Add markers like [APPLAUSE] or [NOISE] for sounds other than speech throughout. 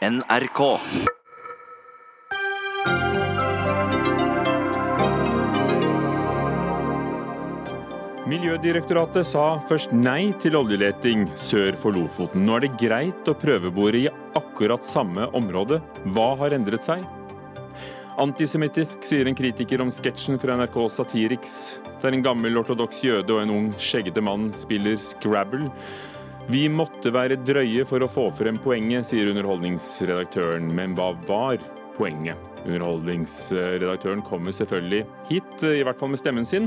NRK. Miljødirektoratet sa først nei til oljeleting sør for Lofoten. Nå er det greit å prøvebore i akkurat samme område. Hva har endret seg? Antisemittisk, sier en kritiker om sketsjen fra NRK Satiriks, der en gammel ortodoks jøde og en ung, skjeggete mann spiller Scrabble. Vi måtte være drøye for å få frem poenget, sier underholdningsredaktøren. Men hva var poenget? Underholdningsredaktøren kommer selvfølgelig hit, i hvert fall med stemmen sin.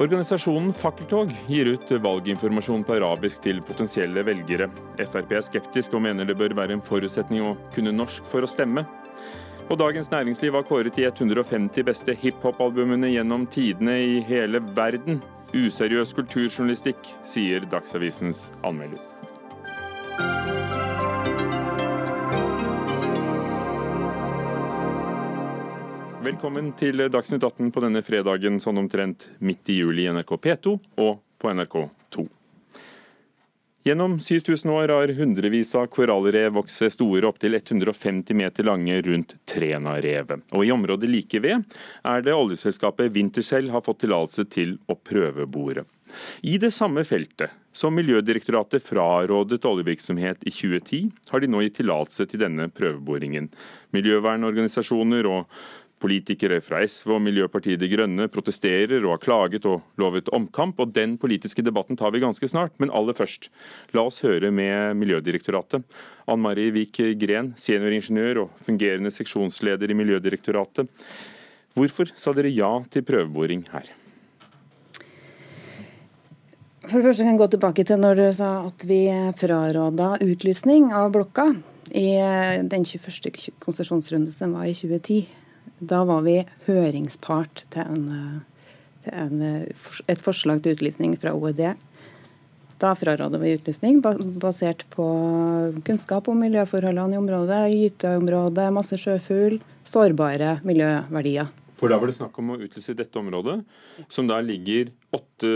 Organisasjonen Fakkeltog gir ut valginformasjon på arabisk til potensielle velgere. Frp er skeptisk og mener det bør være en forutsetning å kunne norsk for å stemme. Og Dagens Næringsliv har kåret de 150 beste hiphop-albumene gjennom tidene i hele verden. Useriøs kulturjournalistikk, sier Dagsavisens anmelder. Velkommen til Dagsnytt 18 på denne fredagen sånn omtrent midt i juli i NRK P2 og på NRK2. Gjennom 7000 år har hundrevis av korallrev vokst seg store opptil 150 meter lange rundt Trænarevet. Og i området like ved er det oljeselskapet Wintershell har fått tillatelse til å prøvebore. I det samme feltet som Miljødirektoratet frarådet oljevirksomhet i 2010, har de nå gitt tillatelse til denne prøveboringen. Miljøvernorganisasjoner og Politikere fra SV og Miljøpartiet De Grønne protesterer og har klaget og lovet omkamp, og den politiske debatten tar vi ganske snart. Men aller først, la oss høre med Miljødirektoratet. Ann Marie Vik Gren, senioringeniør og fungerende seksjonsleder i Miljødirektoratet. Hvorfor sa dere ja til prøveboring her? For det første kan jeg gå tilbake til når du sa at vi fraråda utlysning av blokka i den 21. konsesjonsrunden som var i 2010. Da var vi høringspart til, en, til en, et forslag til utlysning fra OED. Da fraråder vi utlysning basert på kunnskap om miljøforholdene i området, gyteområdet, masse sjøfugl, sårbare miljøverdier. For da var det snakk om å utlyse dette området, som da ligger åtte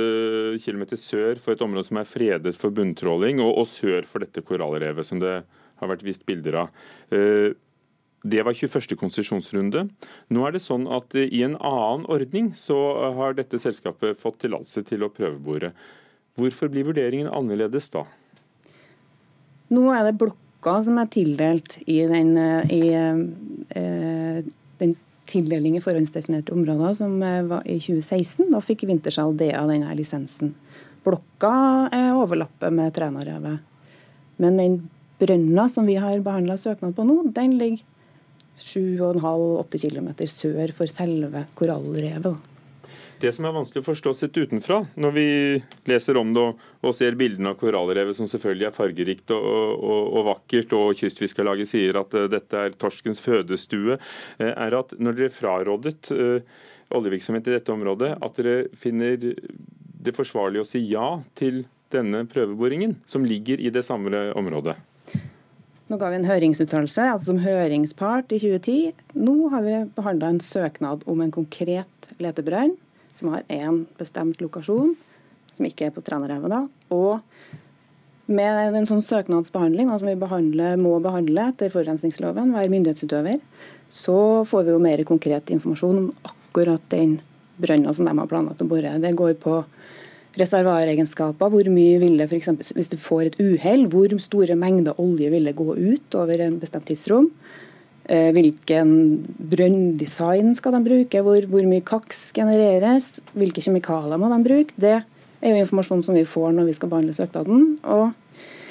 km sør for et område som er fredet for bunntråling, og, og sør for dette korallrevet som det har vært vist bilder av. Uh, det var 21. konsesjonsrunde. Nå er det sånn at i en annen ordning så har dette selskapet fått tillatelse til å prøvebore. Hvorfor blir vurderingen annerledes da? Nå er det blokka som er tildelt i den, i, eh, den tildeling i forhåndsdefinerte områder som var i 2016. Da fikk Wintershall det av denne lisensen. Blokka overlapper med Trænarevet. Men den brønna som vi har behandla søknad på nå, den ligger 7,5-8 km sør for selve korallrevet. Det som er vanskelig å forstå sett utenfra, når vi leser om det og, ser bildene av korallrevet, som selvfølgelig er fargerikt og, og, og vakkert, og Kystfiskarlaget sier at uh, dette er torskens fødestue, uh, er at når dere frarådet uh, oljevirksomhet i dette området, at dere finner det forsvarlig å si ja til denne prøveboringen, som ligger i det samme området? Nå ga vi en høringsuttalelse altså som høringspart i 2010. Nå har vi behandla en søknad om en konkret letebrønn som har én bestemt lokasjon, som ikke er på Trænarevet. og med en sånn søknadsbehandling, som vi må behandle etter forurensningsloven, være myndighetsutøver, så får vi jo mer konkret informasjon om akkurat den brønna som de har planlagt å bore. Det går på reservoaregenskaper. Hvor mye ville eksempel, Hvis du får et uhell, hvor store mengder olje ville gå ut over en bestemt tidsrom? Eh, hvilken brønndesign skal de bruke? Hvor, hvor mye kaks genereres? Hvilke kjemikalier må de bruke? Det er jo informasjon som vi får når vi skal behandle søknaden. Og,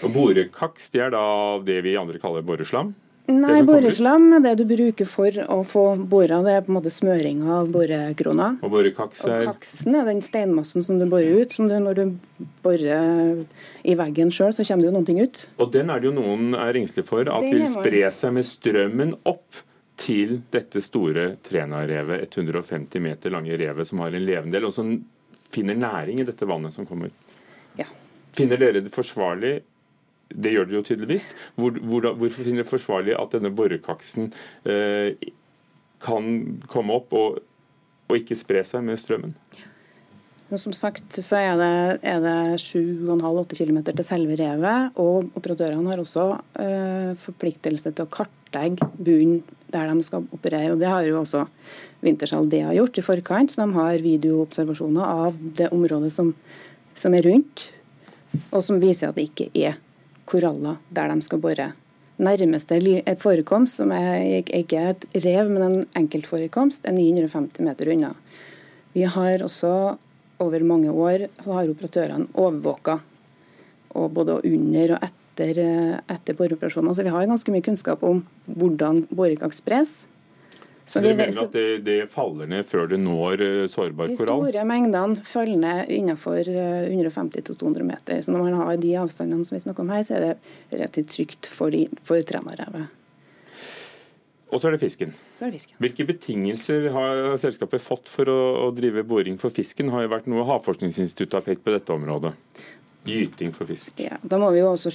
og Borekaks det er da det vi andre kaller boreslam? Nei, boreslam er det du bruker for å få bora. Det er på en måte smøring av borekrona. Og borekaks er? Og kaksen er den steinmassen som du borer ut. som du, Når du borer i veggen sjøl, så kommer det jo noen ting ut. Og den er det jo noen er engstelige for at den vil spre seg med strømmen opp til dette store Trænarevet, 150 meter lange revet som har en levende del, og som finner næring i dette vannet som kommer. Ja. Finner dere det forsvarlig det gjør det jo tydeligvis. Hvor, hvor, hvorfor finner dere forsvarlig at denne borekaksen eh, kan komme opp og, og, ikke spre seg med strømmen? Men som sagt så er det, det 7,5-8 km til selve revet. Og operatørene har også øh, forpliktelse til å kartlegge bunnen der de skal operere. og Det har jo også Wintershall DA gjort i forkant. så De har videoobservasjoner av det området som, som er rundt, og som viser at det ikke er koraller der de skal bore. Nærmeste forekomst, som er ikke et rev, men en enkeltforekomst, er 950 meter unna. Vi har også over mange år har operatørene overvåka både under og etter, etter boreoperasjoner. Så vi har ganske mye kunnskap om hvordan borekak spres. Så de mener at det, det, faller ned før det når eh, sårbar korall? De store mengdene faller ned innenfor 150-200 eh, meter. Så når man har de avstandene som vi snakker om her, så er det relativt trygt for, de, for Trænarevet. Og så er det fisken. Så er det fisken. Hvilke betingelser har selskapet fått for å, å drive boring for fisken? Har jo vært noe Havforskningsinstituttet har pekt på dette området. Gyting for fisk. Ja, Da må vi jo også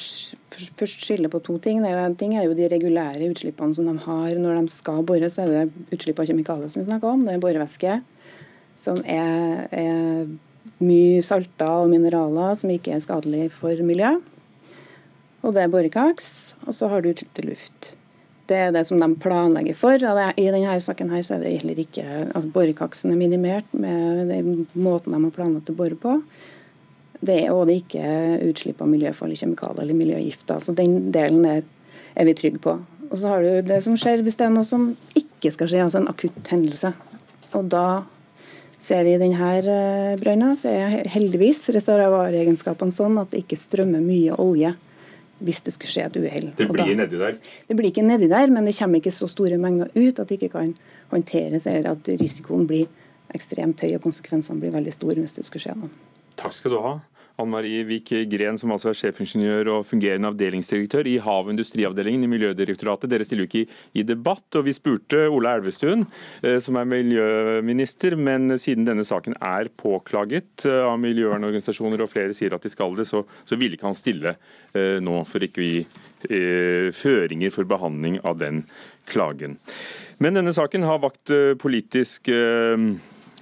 først skille på to ting. En ting er jo de regulære utslippene som de har når de skal bore. Så er det utslipp av kjemikalier som vi snakker om. Det er borevæske som er, er mye salter og mineraler som ikke er skadelig for miljøet. Og det er borekaks. Og så har du utslipp til luft. Det er det som de planlegger for. I denne saken her så er det heller ikke altså Borekaksen er minimert med den måten de har planlagt å bore på. Det er òg ikke utslipp av miljøfarlige kjemikalier eller miljøgifter. Så den delen er, er vi trygge på. Og så har du det som skjer hvis det er noe som ikke skal skje, altså en akutt hendelse. Og da ser vi i denne eh, brønna, så er heldigvis reservoaregenskapene sånn at det ikke strømmer mye olje hvis det skulle skje et uhell. Det blir nedi der? Det blir ikke nedi der, men det kommer ikke så store mengder ut at det ikke kan håndteres, eller at risikoen blir ekstremt høy og konsekvensene blir veldig store hvis det skulle skje noe. Takk skal du ha. Ann Marie Vik Gren, som altså er sjefingeniør og fungerende avdelingsdirektør i Hav- og industriavdelingen i Miljødirektoratet. Dere stiller jo ikke i, debatt. og Vi spurte Ola Elvestuen, eh, som er miljøminister, men siden denne saken er påklaget eh, av miljøvernorganisasjoner og flere sier at de skal det, så, så ville ikke han stille eh, nå for ikke å gi føringer for behandling av den klagen. Men denne saken har vakt politisk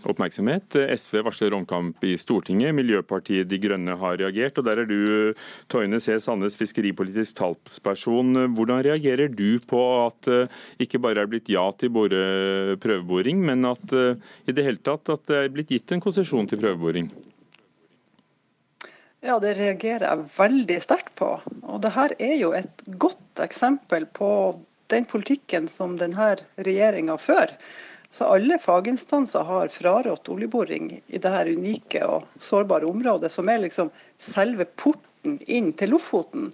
oppmerksomhet. SV varsler omkamp i Stortinget. Miljøpartiet De Grønne har reagert. og Der er du, Toine C. Sandnes, fiskeripolitisk talsperson. Hvordan reagerer du på at eh, ikke bare er blitt ja til prøveboring, men at eh, i det hele tatt at det er blitt gitt en konsesjon til prøveboring? Ja, det reagerer jeg veldig sterkt på. Og det her er jo et godt eksempel på den politikken som denne regjeringa fører. Så alle faginstanser har frarådt oljeboring i dette unike og sårbare området, som er liksom selve porten inn til Lofoten.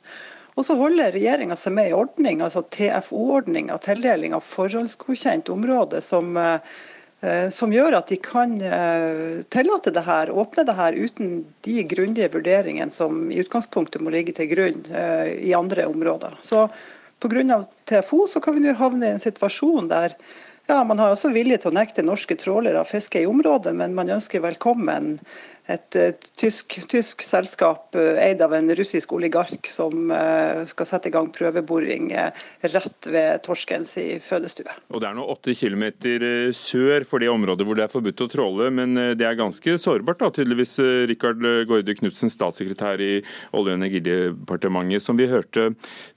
Og så holder regjeringa seg med i ordning, altså TFO-ordninga, tildeling av forhåndsgodkjent område, som, eh, som, gjør at de kan eh, tillate det her, åpne det her uten de grundige vurderingene som i utgangspunktet må ligge til grunn eh, i andre områder. Så Pga. TFO så kan vi nå havne i en situasjon der ja, Man har også vilje til å nekte norske trålere fiske i området, men man ønsker velkommen et, tysk, tysk, selskap eh, eid av en russisk oligark som uh, skal sette i gang prøveboring uh, rett ved torskens i fødestue. Og Det er nå 8 kilometer sør for det området hvor det er forbudt å tråle, men det er ganske sårbart, da, tydeligvis. Rikard Gaarde Knutsen, statssekretær i Olje- og energidepartementet. Som vi hørte,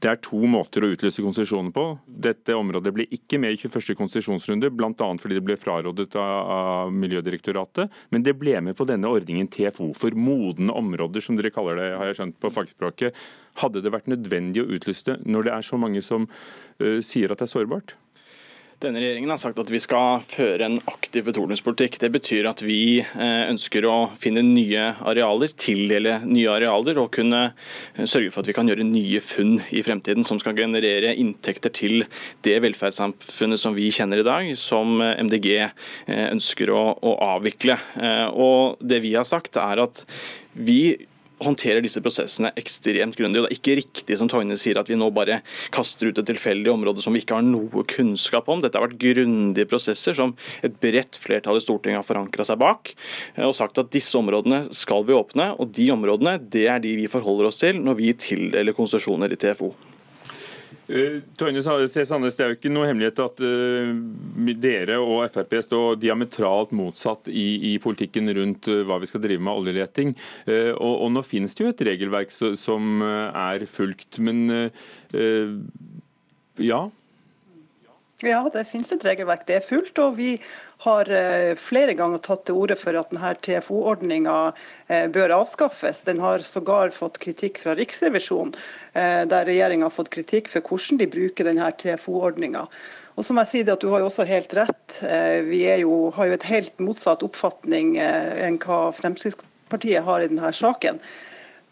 det er to måter å utlyse konsesjonen på. Dette området ble ikke med i 21. konsesjonsrunde, bl.a. fordi det ble frarådet av Miljødirektoratet, men det ble med på denne ordningen ordningen TFO for modne områder, som dere kaller det, har jeg skjønt på fagspråket. Hadde det vært nødvendig å utlyse det når det er så mange som uh, sier at det er sårbart? Denne regjeringen har sagt at vi skal føre en aktiv petroleumspolitikk. Det betyr at vi eh, ønsker å finne nye arealer, tildele nye arealer og kunne eh, sørge for at vi kan gjøre nye funn i fremtiden som skal generere inntekter til det velferdssamfunnet som vi kjenner i dag, som MDG ønsker å, å avvikle. Og Det vi har sagt er at vi håndterer disse prosessene ekstremt grundig. og Det er ikke riktig som Togne sier at vi nå bare kaster ut et tilfeldig område som vi ikke har noe kunnskap om. Dette har vært grundige prosesser som et bredt flertall i Stortinget har forankra seg bak. Eh, og sagt at disse områdene skal vi åpne, og de områdene det er de vi forholder oss til når vi tildeler konsesjoner i TFO. Uh, Tøyne. Sandnes, Det er jo ikke noe hemmelighet at uh, dere og Frp står diametralt motsatt i, i politikken rundt uh, hva vi skal drive med oljeleting. Og, og, Nå finnes det jo et regelverk som er fulgt, men ja? Ja, det finnes et regelverk. Det er fullt. og vi har eh, flere ganger tatt til orde for at denne TFO-ordninga eh, bør avskaffes. Den har sågar fått kritikk fra Riksrevisjonen, eh, der regjeringa har fått kritikk for hvordan de bruker denne TFO-ordninga. Og som jeg sier, at Du har jo også helt rett. Vi jo, har jo et helt motsatt oppfatning enn hva Fremskrittspartiet har i denne saken.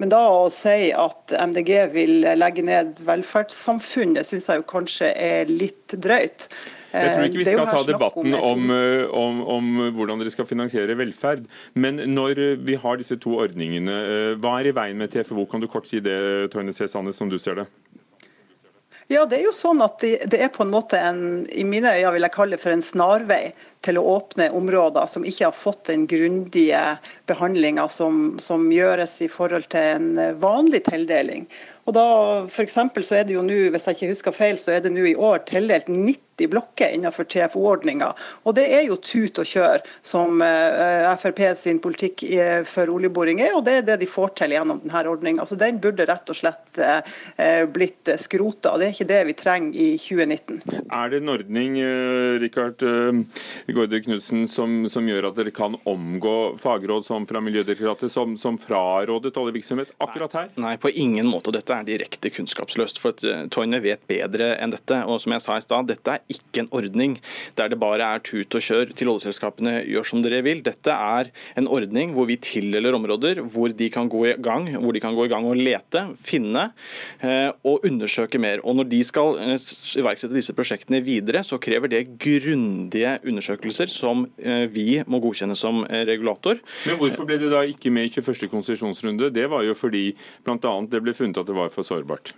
Men da å si at MDG vil legge ned velferdssamfunnet, syns jeg jo kanskje er litt drøyt. Jeg tror ikke vi skal ta debatten om, eh, om, om, hvordan dere skal finansiere velferd. Men når vi har disse to ordningene, eh, hva er i veien med TFO? Kan du kort si det, Tøyne C. Sandnes, som du ser det? Ja, det er jo sånn at det, det er på en måte en, i mine øyne vil jeg kalle det for en snarvei til å åpne områder som ikke har fått den grundige behandlinga som, som, gjøres i forhold til en vanlig tildeling. Og da, for så er det jo nå, Hvis jeg ikke husker feil, så er det nå i år tildelt 90 blokker innenfor TFO-ordninga. Og det er jo tut og kjør som uh, Frp sin politikk for oljeboring er, og det er det de får til gjennom denne ordninga. Så den burde rett og slett uh, blitt skrota. Det er ikke det vi trenger i 2019. Er det en ordning Rikard Richard Gaarder Knudsen, som, som, gjør at dere kan omgå fagråd som fra Miljødirektoratet, som, som frarådet oljevirksomhet akkurat her? Nei, på ingen måte. Dette er direkte kunnskapsløst. for at eh, Toyne vet bedre enn dette. og som jeg sa i sted, Dette er ikke en ordning der det bare er tut og kjør til oljeselskapene gjør som dere vil. Dette er en ordning hvor vi tildeler områder hvor de kan gå i gang hvor de kan gå i gang og lete, finne eh, og undersøke mer. Og Når de skal eh, iverksette disse prosjektene videre, så krever det grundige undersøkelser som vi må godkjenne som regulator. Men Hvorfor ble det da ikke med i 21. konsesjonsrunde? Det var jo fordi bl.a. det ble funnet at det var for sårbart?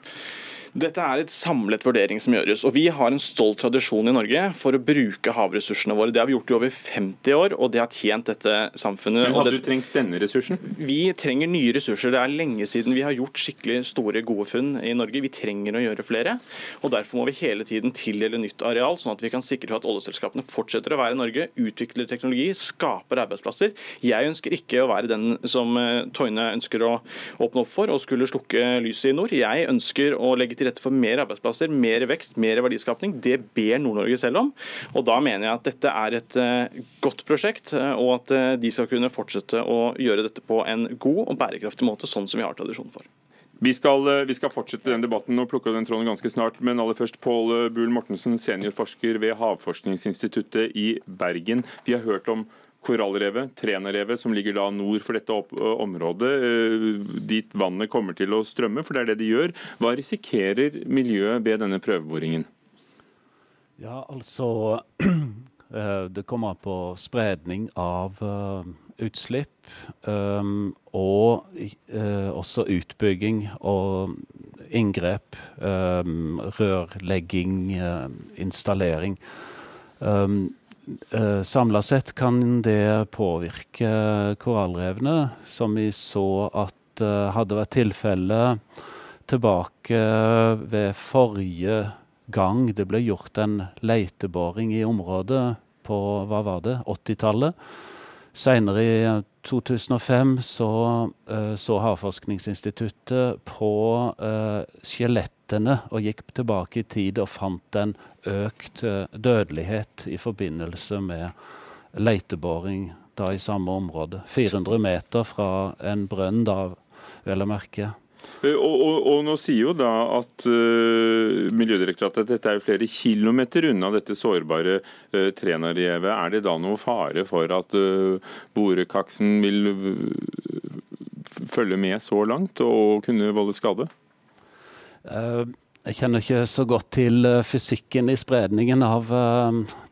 Dette er et samlet vurdering som gjøres. og Vi har en stolt tradisjon i Norge for å bruke havressursene våre. Det har vi gjort i over 50 år, og det har tjent dette samfunnet. Men Hadde det, du trengt denne ressursen? Vi trenger nye ressurser. Det er lenge siden vi har gjort skikkelig store, gode funn i Norge. Vi trenger å gjøre flere. og Derfor må vi hele tiden tildele nytt areal, sånn at vi kan sikre at oljeselskapene fortsetter å være i Norge, utvikler teknologi, skaper arbeidsplasser. Jeg ønsker ikke å være den som eh, Toyne ønsker å åpne opp for og skulle slukke lyset i nord. Jeg ønsker å legge til rette for mer arbeidsplasser, mer vekst, mer verdiskapning. Det ber Nord-Norge selv om. Og Da mener jeg at dette er et eh, godt prosjekt, eh, og at eh, de skal kunne fortsette å gjøre dette på en god og bærekraftig måte, sånn som vi har tradisjon for. Vi skal, vi skal, fortsette den debatten og plukke den tråden ganske snart. Men aller først Pål Buhl Mortensen, seniorforsker ved Havforskningsinstituttet i Bergen. Vi har hørt om korallrevet, Trænarevet, som ligger da nord for dette området, dit vannet kommer til å strømme, for det er det de gjør. Hva risikerer miljøet ved denne prøveboringen? Ja, altså [CLEARS THROAT] Det kommer på spredning av utslipp. og også utbygging og inngrep. rørlegging, installering. Um, eh, samla sett kan det påvirke korallrevene, som vi så at eh, hadde vært tilfellet tilbake ved forrige gang det ble gjort en leiteboring i området på hva var det, 80-tallet. Seinere i 2005 så, uh, så Havforskningsinstituttet på uh, skjelettene og gikk tilbake i tid og fant en økt uh, dødelighet i forbindelse med leiteboring da i samme område. 400 meter fra en brønn, da, vel å merke. Og, og, og, nå sier jo da at uh, Miljødirektoratet at dette er flere kilometer unna dette sårbare uh, Trænarevet. Er det da noe fare for at uh, borekaksen vil følge med så langt og kunne volde skade? Jeg kjenner ikke så godt til fysikken i spredningen av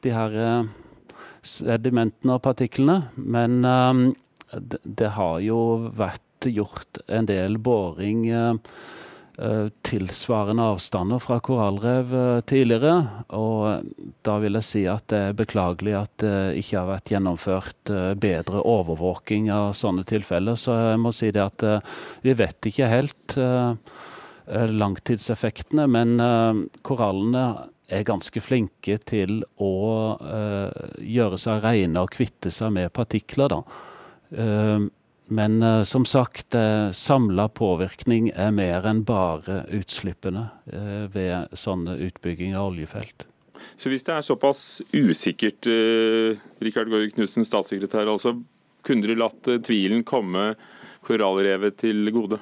de her sedimentene og partiklene, men det, har jo vært gjort en del boring eh, eh, tilsvarende avstander fra korallrev eh, tidligere. Og da vil jeg si at det er beklagelig at det ikke har vært gjennomført bedre overvåking av sånne tilfeller. Så jeg må si det at vi vet ikke helt langtidseffektene. Men korallene er ganske flinke til å gjøre seg rene og kvitte seg med partikler. da. Men som sagt, uh, samla påvirkning er mer enn bare utslippene ved sånne utbygging av oljefelt. Så hvis det er såpass usikkert, Rikard Gaard Knutsen, statssekretær, altså, kunne dere latt tvilen komme korallrevet til gode?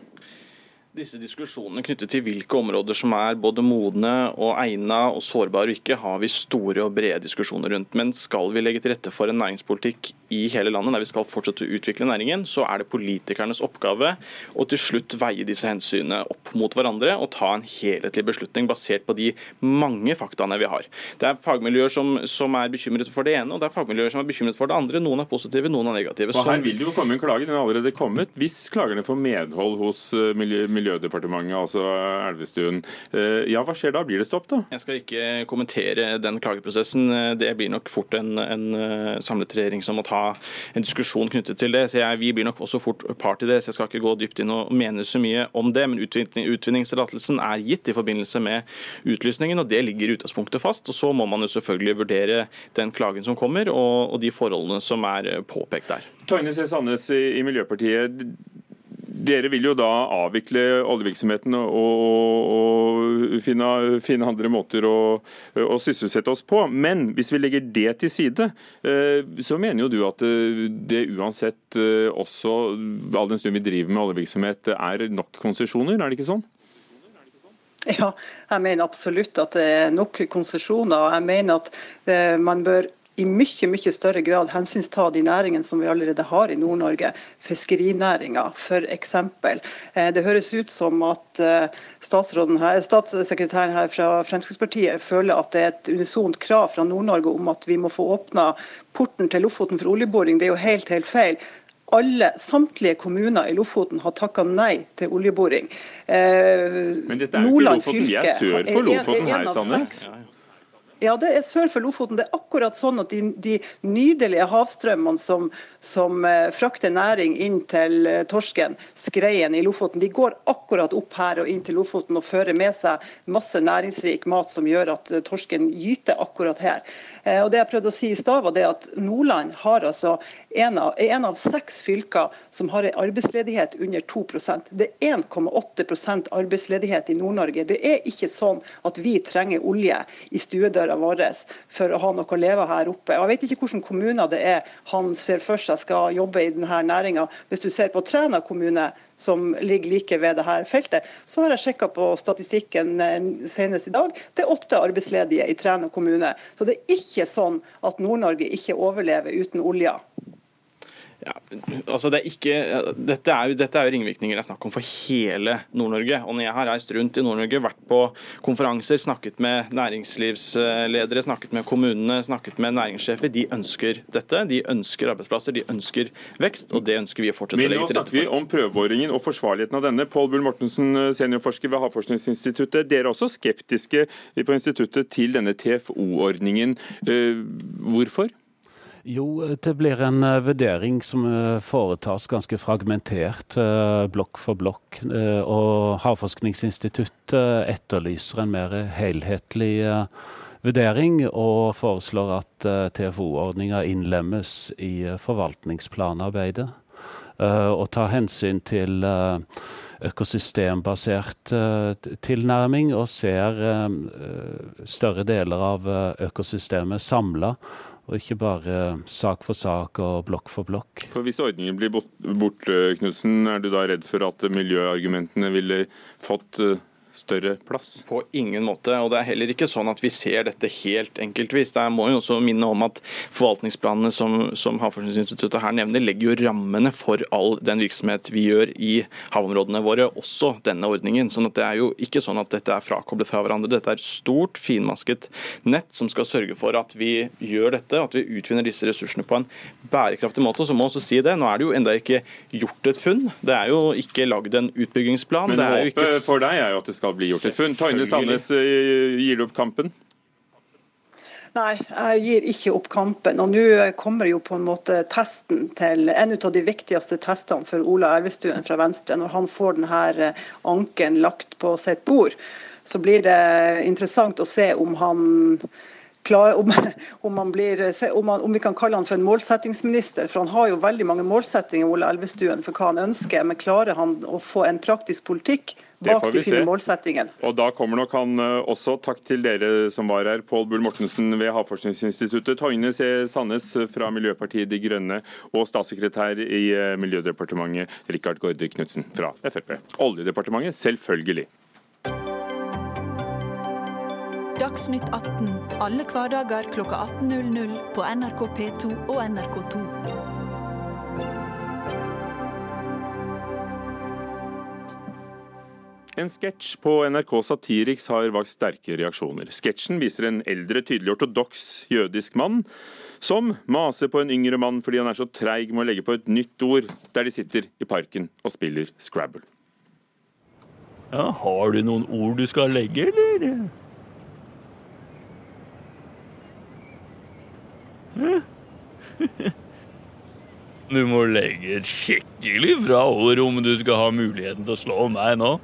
Disse diskusjonene knyttet til hvilke områder som er både modne og egna og sårbare og ikke, har vi store og brede diskusjoner rundt. Men skal vi legge til rette for en næringspolitikk i hele landet der vi skal fortsette å utvikle næringen, så er det politikernes oppgave å til slutt veie disse hensynene opp mot hverandre og ta en helhetlig beslutning basert på de mange faktaene vi har. Det er fagmiljøer som, som er bekymret for det ene, og det er fagmiljøer som er bekymret for det andre. Noen er positive, noen er negative. Og Her vil det jo komme en klage, den er allerede kommet. Hvis klagerne får medhold hos eh, miljø Miljødepartementet, altså Elvestuen. Eh, ja, hva skjer da? Blir det stopp, da? Jeg skal ikke kommentere den klageprosessen. Det blir nok fort en, en eh, samlet regjering som må ta en diskusjon knyttet til det. Så jeg, Vi blir nok også fort part i det, så jeg skal ikke gå dypt inn og mene så mye om det. Men utvinning, utvinningstillatelsen er gitt i forbindelse med utlysningen, og det ligger i utgangspunktet fast. og Så må man jo selvfølgelig vurdere den klagen som kommer, og, og de forholdene som er påpekt der. Tøyne C. Sandnes i Miljøpartiet dere vil jo da avvikle oljevirksomheten og, og finne, finne, andre måter å, å, sysselsette oss på. Men hvis vi legger det til side, eh, så mener jo du at eh, det uansett eh, også, all den stund vi driver med oljevirksomhet, er nok konsesjoner, er det ikke sånn? Ja, jeg mener absolutt at det er nok konsesjoner. Jeg mener at man bør i mye mye større grad hensynsta de næringene som vi allerede har i Nord-Norge. Fiskerinæringa f.eks. Eh, det høres ut som at eh, her, statssekretæren her fra Fremskrittspartiet føler at det er et unisont krav fra Nord-Norge om at vi må få åpna porten til Lofoten for oljeboring. Det er jo helt, helt feil. Alle, Samtlige kommuner i Lofoten har takka nei til oljeboring. Eh, Men dette er jo ikke Lofoten, vi er sør for Lofoten her, Sandnes. Ja, det er sør for Lofoten. Det er akkurat sånn at de, de nydelige havstrømmene som, som uh, frakter næring inn til uh, torsken, skreien i Lofoten, de går akkurat opp her og inn til Lofoten og fører med seg masse næringsrik mat som gjør at uh, torsken gyter akkurat her. og Det jeg prøvde å si i stad, var det at Nordland har altså en av, er en av seks fylker som har en arbeidsledighet under 2% Det er 1,8% arbeidsledighet i Nord-Norge. Det er ikke sånn at vi trenger olje i stuedøra døra våre for å ha noe å leve her oppe. Og Jeg vet ikke hvilke kommuner det er han ser for seg skal jobbe i denne næringa. Hvis du ser på Træna kommune, som ligger like ved dette feltet, så har jeg sjekka på statistikken eh, senest i dag. Det er åtte arbeidsledige i Træna kommune. Så det er ikke sånn at Nord-Norge ikke overlever uten olja. Ja, altså det er ikke, dette, er jo, dette er jo ringvirkninger det er snakk om for hele Nord-Norge. Og når jeg har reist rundt i Nord-Norge, vært på konferanser, snakket med næringslivsledere, snakket med kommunene, snakket med næringssjefer, de ønsker dette. De ønsker arbeidsplasser, de ønsker vekst, og det ønsker vi å fortsette å legge til rette for. Nå snakker vi om prøveboringen og forsvarligheten av denne. Pål Bull Mortensen, seniorforsker ved Havforskningsinstituttet. Dere er også skeptiske på instituttet til denne TFO-ordningen. Eh, hvorfor? Jo, det blir en uh, vurdering som uh, foretas ganske fragmentert, uh, blokk for blokk. og Havforskningsinstituttet etterlyser en mer helhetlig vurdering, og foreslår at TFO-ordninga innlemmes i forvaltningsplanarbeidet. og tar hensyn til økosystembasert tilnærming, og ser større deler av økosystemet samla og ikke bare sak for sak og blokk for blokk. For Hvis ordningen blir borte, Knudsen, er du da redd for at miljøargumentene ville fått eh, større plass? På ingen måte. og Det er heller ikke sånn at vi ser dette helt enkeltvis. Jeg må jo også minne om at Forvaltningsplanene som, som Havforskningsinstituttet her nevner, legger jo rammene for all den virksomhet vi gjør i havområdene våre, også denne ordningen. sånn at Det er jo ikke sånn at dette er frakoblet fra hverandre. Dette er et stort, finmasket nett som skal sørge for at vi gjør dette, at vi utvinner disse ressursene på en bærekraftig måte. Så må også si det. Nå er det jo enda ikke gjort et funn. Det er jo ikke lagd en utbyggingsplan. Men håpet ikke... for deg er jo at det skal skal bli gjort et funn. Toine Sandnes, eh, gir du opp kampen? Nei, jeg gir ikke opp kampen. Og nå kommer jo på en måte testen til en av de viktigste testene for Ola Elvestuen fra Venstre. Når han får denne anken lagt på sitt bord, så blir det interessant å se om han klar, om, [LAUGHS] om, blir, om, han, om, vi kan kalle han for en målsettingsminister. For han har jo veldig mange målsettinger Ola Elvestuen, for hva han ønsker. Men klarer han å få en praktisk politikk bak de fine målsettingene? Og da kommer nok han eh, også. Takk til dere som var her. Pål Bull Mortensen ved Havforskningsinstituttet, Togne C. Sandnes fra Miljøpartiet De Grønne og statssekretær i eh, Miljødepartementet Rikard Gaarde Knutsen fra Frp. Oljedepartementet, selvfølgelig. Dagsnytt 18 alle hverdager kl 18.00 på NRK P2 og NRK2. En sketsj på NRK Satiriks har vakt sterke reaksjoner. Sketsjen viser en eldre, tydelig ortodoks jødisk mann som maser på en yngre mann fordi han er så treig med å legge på et nytt ord der de sitter i parken og spiller Scrabble. Ja, har du noen ord du skal legge, eller? [LAUGHS] Du må legge et skikkelig bra ord om du skal ha muligheten til å slå meg nå.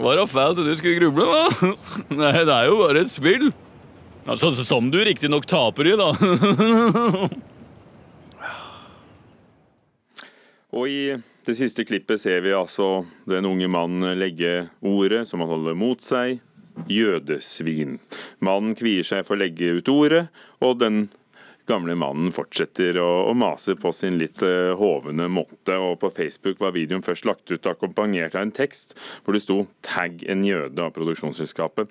Var det fælt at du skulle gruble, da? Nei, det er jo bare et spill. Altså, Som du riktignok taper i, da. Og i det siste klippet ser vi altså den unge mannen legge ordet som han holder mot seg, jødesvin. Mannen kvier seg for å legge ut ordet, og den gamle mannen fortsetter å, å mase på sin litt uh, hovne måte. og På Facebook var videoen først lagt ut akkompagnert av en tekst hvor det sto 'tagg en jøde' av produksjonsselskapet.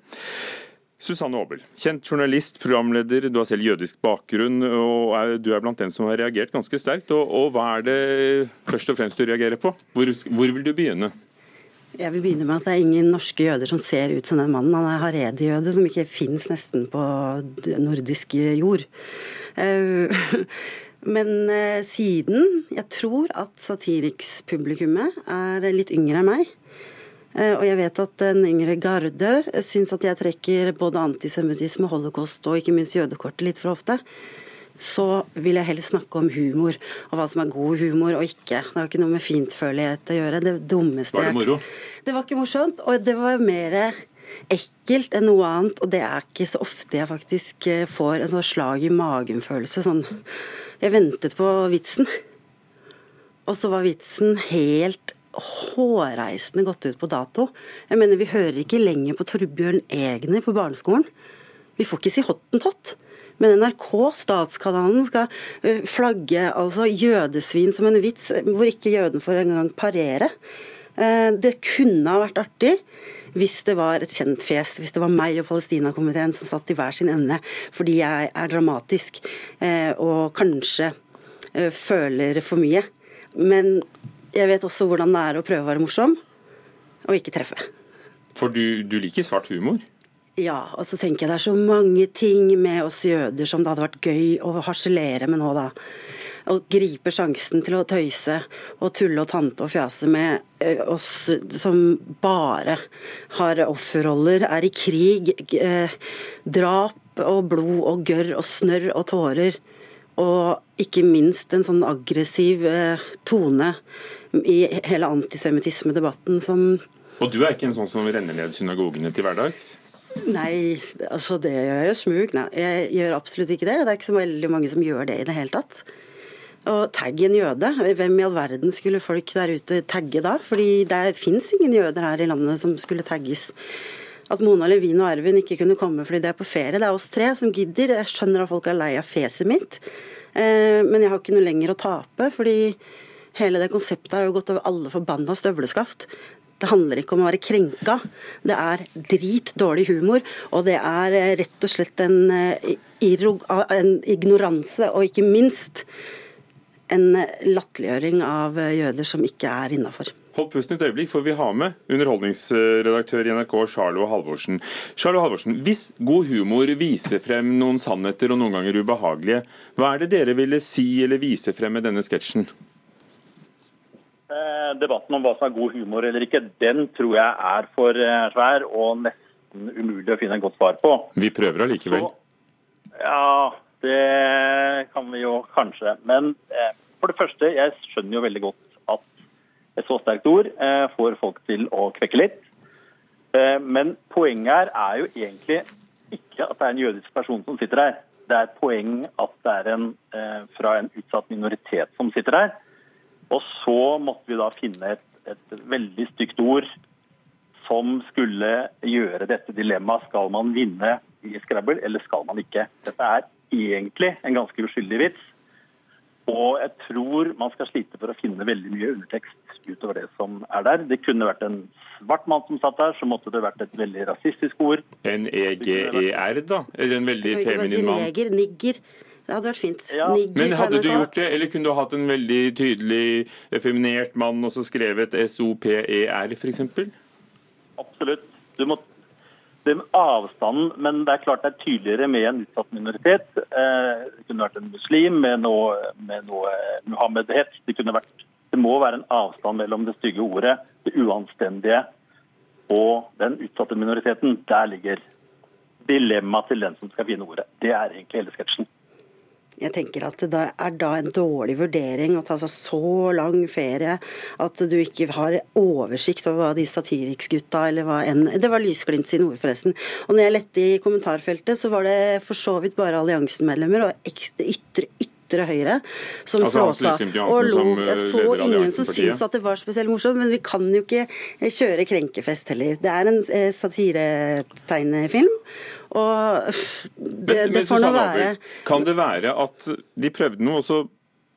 Susanne Aabel, kjent journalist, programleder, du har selv jødisk bakgrunn. og er, Du er blant dem som har reagert ganske sterkt. Og, og Hva er det først og fremst du reagerer på? Hvor, hvor vil du begynne? Jeg vil begynne med at det er ingen norske jøder som ser ut som den mannen. Han er haredi-jøde, som ikke fins nesten på nordisk jord. Eh, [LAUGHS] men eh, siden jeg tror at Satiriks-publikummet er litt yngre enn meg, eh, og jeg vet at den yngre garde syns at jeg trekker både antisemittisme, holocaust og ikke minst jødekortet litt for ofte, så vil jeg helst snakke om humor, og hva som er god humor og ikke. Det har ikke noe med fintfølelighet å gjøre. Det dummeste Var det moro? Det var ikke morsomt, og det var mer ekkelt enn noe annet. Og det er ikke så ofte jeg faktisk eh, får en sånn slag i magen-følelse. Sånn Jeg ventet på vitsen, og så var vitsen helt hårreisende gått ut på dato. Jeg mener, Vi hører ikke lenger på Torbjørn Egner på barneskolen. Vi får ikke si hottentott. Men NRK, statskanalen, skal flagge altså jødesvin som en vits, hvor ikke jøden får engang parere. Det kunne ha vært artig hvis det var et kjent fjes, hvis det var meg og Palestinakomiteen som satt i hver sin ende, fordi jeg er dramatisk og kanskje føler for mye. Men jeg vet også hvordan det er å prøve å være morsom, og ikke treffe. For du, du liker svart humor? Ja, og så tenker jeg det er så mange ting med oss jøder som det hadde vært gøy å harselere med nå, da. Å griper sjansen til å tøyse og tulle og tante og fjase med eh, oss som bare har offerroller, er i krig, eh, drap og blod og gørr og snørr og tårer. Og ikke minst en sånn aggressiv eh, tone i hele antisemittismedebatten som Og du er ikke en sånn som renner ned synagogene til hverdags? Nei, altså det gjør jeg smug. Nei, jeg gjør absolutt ikke det. Det er ikke så veldig mange som gjør det i det hele tatt. Og tagg en jøde. Hvem i all verden skulle folk der ute tagge da? Fordi det fins ingen jøder her i landet som skulle tagges. At Mona Levin og Ervin ikke kunne komme fordi de er på ferie, det er oss tre som gidder. Jeg skjønner at folk er lei av fjeset mitt, eh, men jeg har ikke noe lenger å tape. fordi hele det konseptet har jo gått over alle forbanna støvleskaft. Det handler ikke om å være krenka. Det er drit dårlig humor, og det er eh, rett og slett en, eh, en ignoranse, og ikke minst en latterliggjøring av jøder som ikke er innafor. Hold pusten et øyeblikk, for vi har med underholdningsredaktør i NRK, Charlo Halvorsen. Charlo Halvorsen, Hvis god humor viser frem noen sannheter og noen ganger ubehagelige, hva er det dere ville si eller vise frem med denne sketsjen? Eh, debatten om hva som er god humor eller ikke, den tror jeg er for eh, svær og nesten umulig å finne et godt svar på. Vi prøver allikevel. Ja, det kan vi jo kanskje. Men eh, for det første, jeg skjønner jo veldig godt at et så sterkt ord eh, får folk til å kvekke litt. Eh, men poenget her er jo egentlig ikke at det er en jødisk person som sitter her. Det er et poeng at det er en fra en utsatt minoritet som sitter her. Og så måtte vi da finne et, et veldig stygt ord som skulle gjøre dette dilemmaet. Skal man vinne i Scrabble, eller skal man ikke? Dette er egentlig en ganske uskyldig vits. Og jeg tror man skal slite for å finne veldig mye undertekst utover det som er der. Det kunne vært en svart mann som satt der, så måtte det vært et veldig rasistisk ord. En EGER, da? Eller en veldig feminin mann? neger? Nigger? Det hadde vært fint. Ja. Nigger Men hadde du gjort det, eller kunne du hatt en veldig tydelig feminert mann og så skrevet SOPER, f.eks.? Absolutt. Du må det med avstanden, men det er klart det er tydeligere med en utsatt minoritet. Eh, Det kunne vært en muslim med noe, med noe muhammed-hets. Det, det må være en avstand mellom det stygge ordet, det uanstendige, og den utsatte minoriteten. Der ligger dilemmaet til den som skal finne ordet. Det er egentlig hele sketsjen. Jeg tenker at det er da en dårlig vurdering å ta seg så lang ferie at du ikke har oversikt over hva de satiriksgutta eller hva enn Det var Lysglimt sine ord, forresten. Og når jeg lette i kommentarfeltet, så var det for så vidt bare alliansemedlemmer og ytre, ytre, ytre høyre som Altså flåsa og lo. eh, Jeg så ingen som syntes at det var spesielt morsomt, men vi kan jo ikke eh, kjøre krenkefest heller. Det er en eh, satiretegnefilm. Og det, Men, det får nå være kan det være at de prøvde noe, og så,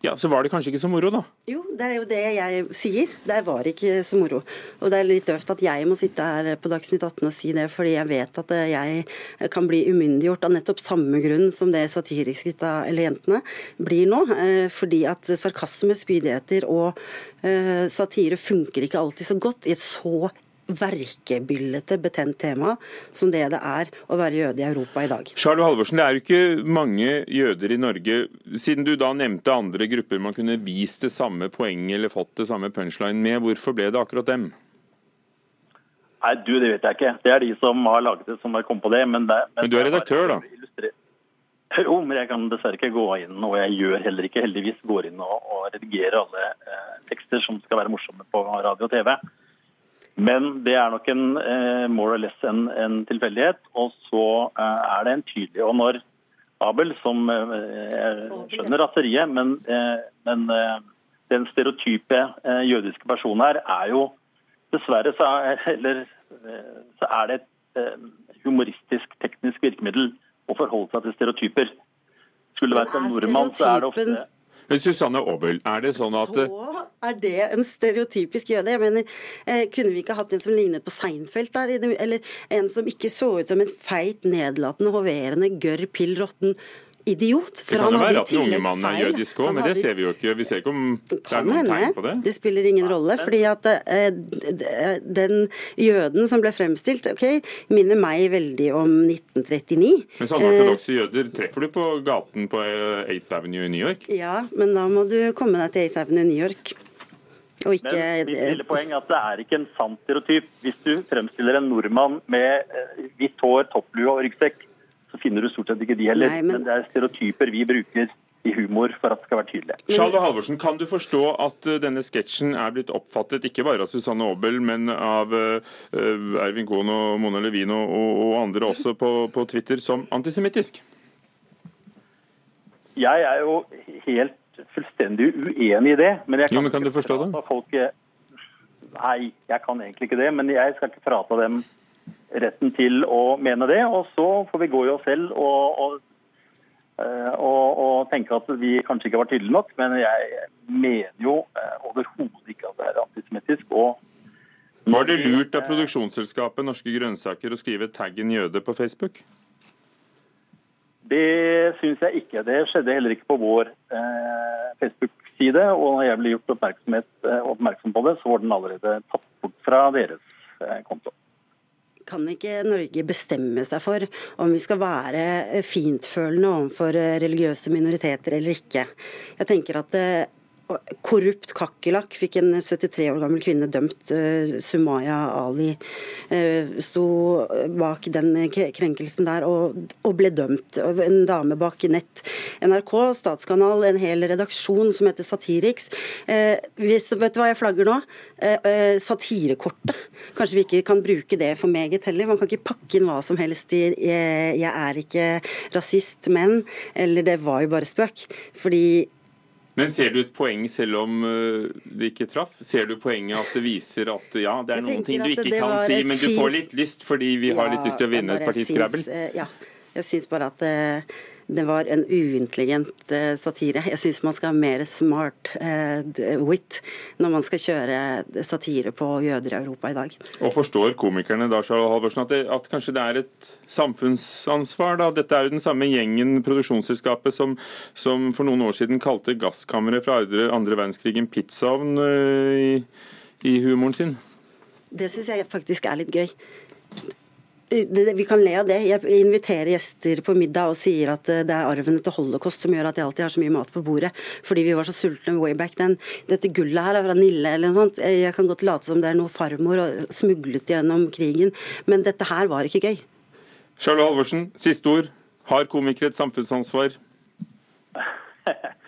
ja, så var det kanskje ikke så moro, da? Jo, det er jo det jeg sier. Det var ikke så moro. Og det er litt døvt at jeg må sitte her på Dagsnytt 18 og si det, fordi jeg vet at eh, jeg kan bli umyndiggjort av nettopp samme grunn som det satiriksgutta eller jentene blir nå. eh, Fordi at sarkasme, spydigheter og eh, satire funker ikke alltid så godt i et så verkebyllete, betent tema som det det er å være jøde i Europa i dag. Charlo Halvorsen, det er jo ikke mange jøder i Norge. Siden du da nevnte andre grupper man kunne vist det samme poenget eller fått det samme punchline med, hvorfor ble det akkurat dem? Nei, du, det vet jeg ikke. Det er de som har laget det, som har kommet på det. Men, det, Men du er redaktør, da? Jo, men jeg kan dessverre ikke gå inn, og jeg gjør heller ikke, heldigvis, går inn og, og redigerer alle eh, tekster som skal være morsomme på radio og TV. Men det er nok en eh, more or less en, en tilfeldighet. Og så eh, er det en tydelig Og når Abel, som eh, skjønner raseriet, men, eh, men eh, den stereotype eh, jødiske personen her er jo Dessverre så er, [LAUGHS] eller, så er det et humoristisk, teknisk virkemiddel å forholde seg til stereotyper. Skulle det vært en nordmann, så er det ofte Men Susanne Aabel, er det sånn at Så er det en stereotypisk jøde. Jeg mener, eh, Kunne vi ikke hatt en som lignet på Seinfeld der? Eller en som ikke så ut som en feit, nedlatende, hoverende, gørr, pill råtten idiot? For Det kan han jo hadde være at den unge mannen er jødisk òg, men det ser vi jo ikke. Vi ser ikke om det er noen tegn på det. Det spiller ingen rolle. fordi at eh, d- den jøden som ble fremstilt, ok, minner meg veldig om 1939. Men sånne ortodokse jøder treffer du på gaten på eh, 8th Avenue i New York. Ja, men da må du komme deg til 8th Avenue i New York. Og ikke Men mitt lille poeng er at det er ikke en sann stereotyp. Hvis du fremstiller en nordmann med eh, hvitt hår, topplue og ryggsekk, så finner du stort sett ikke de heller. Nei, men... men- det er stereotyper vi bruker i humor for at det skal være tydelig. Charlo Halvorsen, kan du forstå at eh, denne sketsjen er blitt oppfattet ikke bare av Susanne Aabel, men av eh, eh, Ervin Kohn og Mona Levin og, og, andre også på, på Twitter som antisemittisk? Jeg er jo helt fullstendig uenig i det. Men, jeg Jo, men kan du forstå det? Folk, eh, nei, jeg kan egentlig ikke det. Men jeg skal ikke frata dem retten til å mene det. Og så får vi gå i oss selv og, og, eh, og, og tenke at vi kanskje ikke var tydelige nok. Men jeg mener jo eh, overhodet ikke at det er antisemittisk. Og Var det lurt av produksjonsselskapet Norske Grønnsaker å skrive taggen jøde på Facebook? Det syns jeg ikke. Det skjedde heller ikke på vår eh, Facebook-side. Og når jeg ble gjort eh, oppmerksom på det, så var den allerede tatt bort fra deres eh, konto. Kan ikke Norge bestemme seg for om vi skal være eh, fintfølende overfor eh, religiøse minoriteter eller ikke? Jeg tenker at eh, korrupt kakerlakk fikk en 73 år gammel kvinne dømt. Sumaya Ali sto bak den krenkelsen der og, ble dømt. En dame bak nett. NRK, statskanal, en hel redaksjon som heter Satiriks. Eh, hvis, vet du hva jeg flagger nå? Satirekortet. Kanskje vi ikke kan bruke det for meget heller. Man kan ikke pakke inn hva som helst i 'jeg er ikke rasist, men' eller 'det var jo bare spøk'. Fordi men ser du et poeng selv om uh, det ikke traff? Ser du poenget at det viser at ja, det er noen ting du ikke kan si, men du får litt lyst fordi vi har litt lyst til å vinne et parti Scrabble? Eh, ja, jeg syns bare at det var en uintelligent uh, satire. Jeg syns man skal ha mer smart uh, wit når man skal kjøre satire på jøder i Europa i dag. Og Forstår komikerne da, Charles Halvorsen, at, det, at kanskje det er et samfunnsansvar? da? Dette er jo den samme gjengen, produksjonsselskapet, som, som for noen år siden kalte gasskammeret fra andre, andre verdenskrig en pizzaovn i, i humoren sin? Det syns jeg faktisk er litt gøy vi kan le av det. Jeg inviterer gjester på middag og sier at eh, det er arven etter holocaust som gjør at jeg alltid har så mye mat på bordet. Fordi vi var så sultne way back then. Dette gullet her er fra Nille eller noe sånt. Jeg kan godt late som det er noe farmor og smuglet gjennom krigen. Men dette her var ikke gøy. Charlotte Halvorsen, siste ord. Har komikere et samfunnsansvar? [LAUGHS]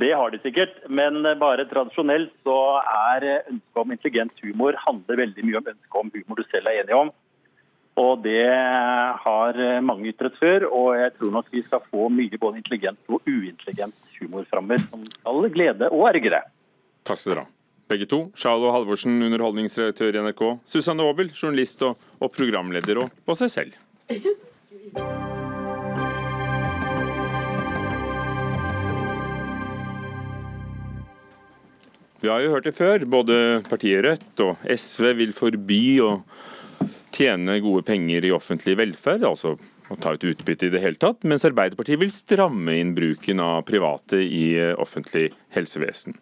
Det har de sikkert, men bare tradisjonelt så er ønsket om intelligent humor handler veldig mye om ønsket om humor du selv er enig om. Og det har mange ytret før, og jeg tror nok vi skal få mye både intelligent og uintelligent humor framover, som skal glede og ergre. Takk skal dere ha. Begge to. Sjalo Halvorsen, underholdningsredaktør i NRK. Susanne Aabel, journalist og, og programleder, og, og seg selv. Vi har jo hørt det før. Både partiet Rødt og SV vil forby og tjene gode penger i offentlig velferd, altså å ta ut utbytte i det hele tatt, mens Arbeiderpartiet vil stramme inn bruken av private i offentlig helsevesen.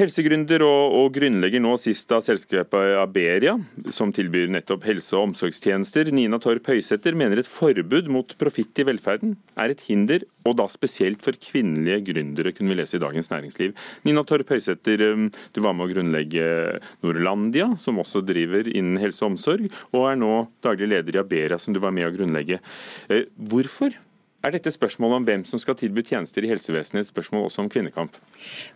Helsegründer og, og, grunnlegger nå sist av selskapet Aberia, som tilbyr nettopp helse- og omsorgstjenester. Nina Torp Høysæter mener et forbud mot profitt i velferden er et hinder, og da spesielt for kvinnelige gründere, kunne vi lese i Dagens Næringsliv. Nina Torp Høysæter, um, du var med å grunnlegge Norlandia, som også driver innen helse og omsorg, og er nå daglig leder i Aberia, som du var med å grunnlegge. Eh, hvorfor er dette spørsmålet om hvem som skal tilby tjenester i helsevesenet et spørsmål også om kvinnekamp?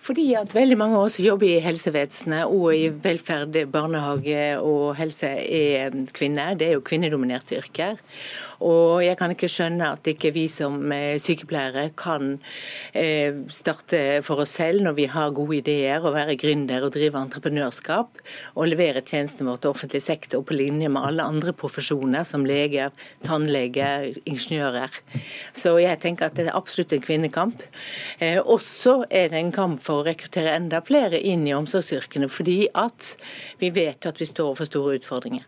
Fordi at veldig mange av oss som jobber i helsevesenet og i velferd, barnehage og helse er kvinner. Det er jo kvinnedominerte yrker. Og jeg kan ikke skjønne at ikke vi som eh, sykepleiere kan eh, starte for oss selv når vi har gode ideer og være gründer og drive entreprenørskap og levere tjenestene våre til offentlig sektor på linje med alle andre profesjoner som leger, tannleger, ingeniører. Så jeg tenker at det er absolutt en kvinnekamp. Eh, også er det en kamp for å rekruttere enda flere inn i omsorgsyrkene, fordi at vi vet at vi står overfor store utfordringer.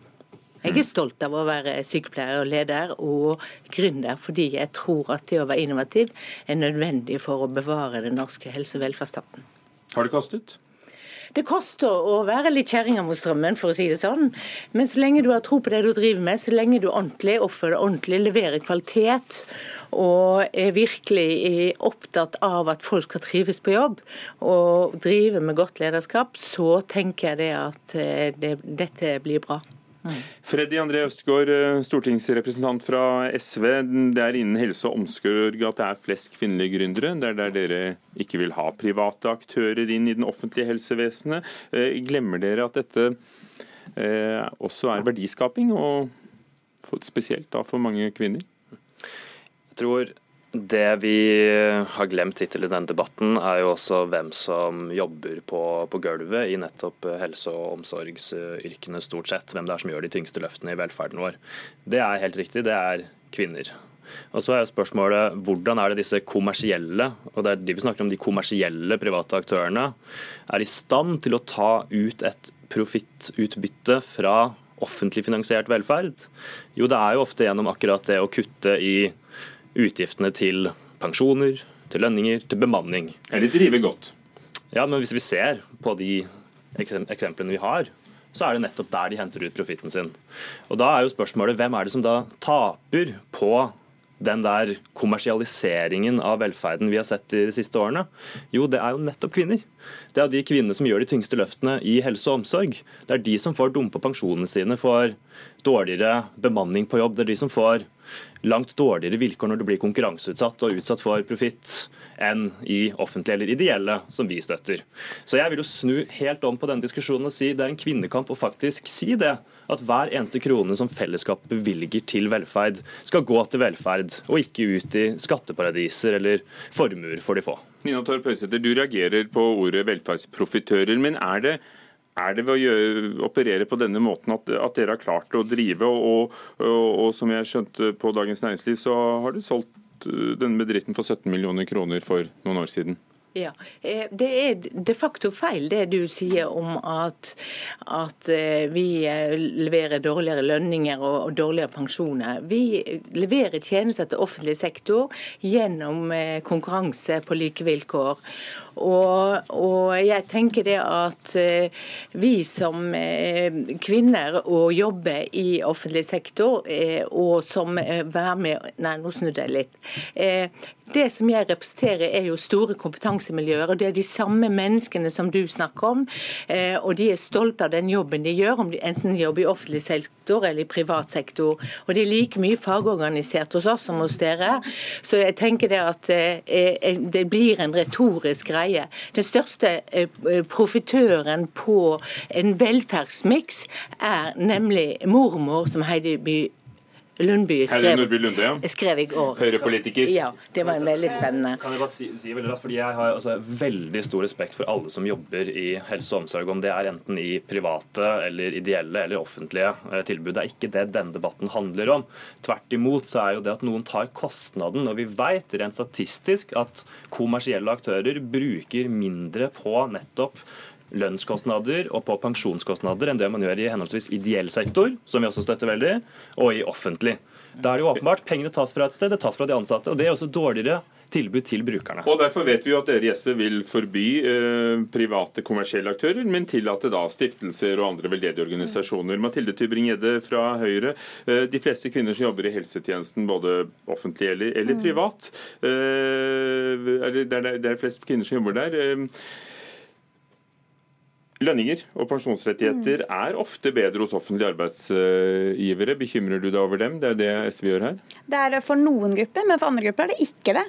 Jeg er stolt av å være sykepleier og leder og gründer, fordi jeg tror at det å være innovativ er nødvendig for å bevare den norske helse- og velferdsstaten. Har det kostet? Det koster å være litt kjerringa mot strømmen, for å si det sånn. Men så lenge du har tro på det du driver med, så lenge du ordentlig oppfører deg ordentlig, leverer kvalitet og er virkelig opptatt av at folk skal trives på jobb og drive med godt lederskap, så tenker jeg det at eh, det, dette blir bra. Freddy André Østgaard, eh, stortingsrepresentant fra SV. Det er innen helse og omsorg at det er flest kvinnelige gründere. Det er der dere ikke vil ha private aktører inn i den offentlige helsevesenet. Eh, glemmer dere at dette eh, også er verdiskaping, og spesielt da for mange kvinner? Jeg tror det vi har glemt hittil i denne debatten, er jo også hvem som jobber på, på, gulvet i nettopp helse- og omsorgsyrkene, stort sett. Hvem det er som gjør de tyngste løftene i velferden vår. Det er helt riktig, det er kvinner. Og så er spørsmålet hvordan er det disse kommersielle, og det er de vi snakker om, de kommersielle private aktørene, er i stand til å ta ut et profittutbytte fra offentlig finansiert velferd? Jo, det er jo ofte gjennom akkurat det å kutte i utgiftene til pensjoner, til lønninger, til bemanning. Eller drive godt. Ja, men hvis vi ser på de eksemplene vi har, så er det nettopp der de henter ut profitten sin. Og Da er jo spørsmålet hvem er det som da taper på den der kommersialiseringen av velferden vi har sett de siste årene? Jo, det er jo nettopp kvinner. Det er de kvinnene som gjør de tyngste løftene i helse og omsorg. Det er de som får dumpa pensjonene sine, får dårligere bemanning på jobb. Det er de som får langt dårligere vilkår når det blir konkurranseutsatt og utsatt for profitt enn i offentlige eller ideelle, som vi støtter. Så jeg vil jo snu helt om på denne diskusjonen og si det er en kvinnekamp å faktisk si det. At hver eneste krone som fellesskapet bevilger til velferd, skal gå til velferd, og ikke ut i skatteparadiser eller formuer for de få. Nina Torp Høysæter, du reagerer på ordet velferdsprofitører. Men er det er det ved å gjøre, operere på denne måten at, at, dere har klart å drive? Og, og, og, som jeg skjønte på Dagens Næringsliv, så har du solgt uh, denne bedriften for 17 millioner kroner for noen år siden. Ja, eh, Det er de facto feil det du sier om at, at eh, vi eh, leverer dårligere lønninger og, dårligere pensjoner. Vi leverer tjenester til offentlig sektor gjennom konkurranse på like vilkår. Og, og, jeg tenker det at eh, vi som eh, kvinner og jobber i offentlig sektor, eh, og som være med Nei, nå snudde jeg litt. Det som jeg representerer er jo store kompetansemiljøer, og det er de samme menneskene som du snakker om. Og de er stolte av den jobben de gjør, om de enten jobber i offentlig sektor eller i privat sektor. Og de er like mye fagorganisert hos oss som hos dere. Så jeg tenker det at det blir en retorisk greie greie. Den største eh, profitøren på en velferdsmiks er nemlig mormor, som Heidi By Lundby skrev, Lunde, ja. skrev i går. Høyrepolitiker. Ja, det var veldig spennende. Kan jeg bare si, si veldig rett, fordi Jeg har altså veldig stor respekt for alle som jobber i helse og omsorg, om det er enten i private eller ideelle eller offentlige eh, tilbud. Det er ikke det denne debatten handler om. Tvert imot så er jo det at noen tar kostnaden. Og vi vet rent statistisk at kommersielle aktører bruker mindre på nettopp lønnskostnader og på pensjonskostnader enn det man gjør i henholdsvis ideell sektor, som vi også støtter veldig, og i offentlig. Da er det jo åpenbart pengene tas fra et sted, det tas fra de ansatte. og Det er også dårligere tilbud til brukerne. Og Derfor vet vi jo at dere i SV vil forby eh, private kommersielle aktører, men tillate da stiftelser og andre veldedige organisasjoner. Mathilde Tybring-Gjedde fra Høyre. Eh, de fleste kvinner som jobber i helsetjenesten, både offentlig eller, eller mm. privat, eh, det, er, det er flest kvinner som jobber der. Lønninger og pensjonsrettigheter mm. er ofte bedre hos offentlige arbeidsgivere. Bekymrer du deg over dem? Det er det SV gjør her? Det er for noen grupper, men for andre grupper er det ikke det.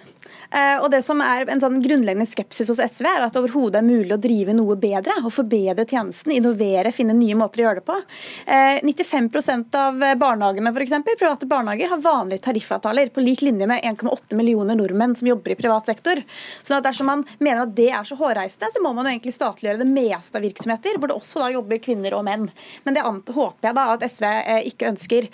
Eh, og det som er En sånn grunnleggende skepsis hos SV er at det overhodet er mulig å drive noe bedre og forbedre tjenesten, innovere, finne nye måter å gjøre det på. 95 eh, av barnehagene for eksempel, private barnehager har vanlige tariffavtaler, på lik linje med 1,8 millioner nordmenn som jobber i privat sektor. Så dersom man mener at det er så hårreisende, så må man jo egentlig statliggjøre det meste av virksomheter, hvor det også da jobber kvinner og menn. Men det håper jeg da at SV eh, ikke ønsker.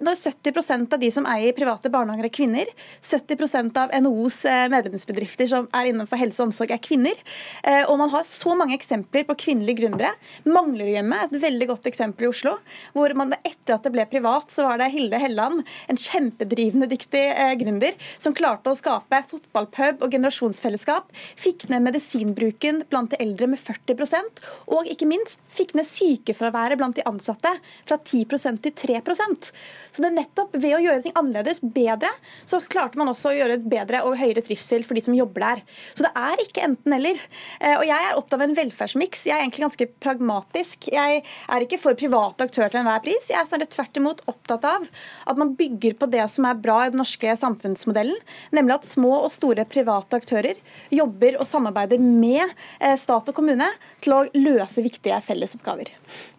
Når 70% av de som eier private barnehager er kvinner, 70% av NHOs medlemsbedrifter som er innenfor helse og omsorg, er kvinner. Eh, og man har så mange eksempler på kvinnelige gründere. Manglerudhjemmet er et veldig godt eksempel i Oslo. hvor man Etter at det ble privat, så var det Hilde Helland, en kjempedrivende dyktig eh, gründer, som klarte å skape fotballpub og generasjonsfellesskap. Fikk ned medisinbruken blant de eldre med 40 og ikke minst fikk ned sykefraværet blant de ansatte fra 10 prosent til 3 prosent. Så det er nettopp ved å gjøre ting annerledes, bedre, så klarte man også å gjøre et bedre og høyere trivsel for de som jobber der. Så det er ikke enten-eller. Eh, og jeg er opptatt av en velferdsmiks. Jeg er egentlig ganske pragmatisk. Jeg er ikke for private aktører til enhver pris. Jeg er tvert imot opptatt av at man bygger på det som er bra i den norske samfunnsmodellen, nemlig at små og store private aktører jobber og samarbeider med eh, stat og kommune til å løse viktige fellesoppgaver.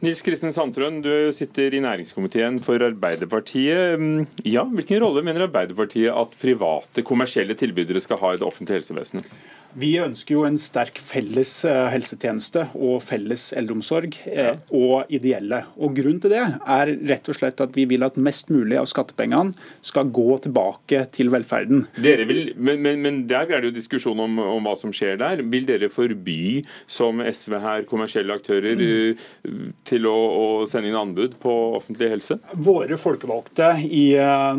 Nils Kristin Sandtrøen, du sitter i næringskomiteen for Arbeiderpartiet. Mm, ja, Hvilken rolle mener Arbeiderpartiet at private kommersielle tilbydere skal ha i det offentlige helsevesenet? Vi ønsker jo en sterk felles eh, helsetjeneste og felles eldreomsorg, ja. og ideelle. Og Grunnen til det er rett og slett at vi vil at mest mulig av skattepengene skal gå tilbake til velferden. Dere vil, men, men, men der er det jo diskusjon om, om, hva som skjer der. Vil dere forby, som SV her, kommersielle aktører mm. Eh, til å, å, sende inn anbud på offentlig helse? Våre folkevalgte i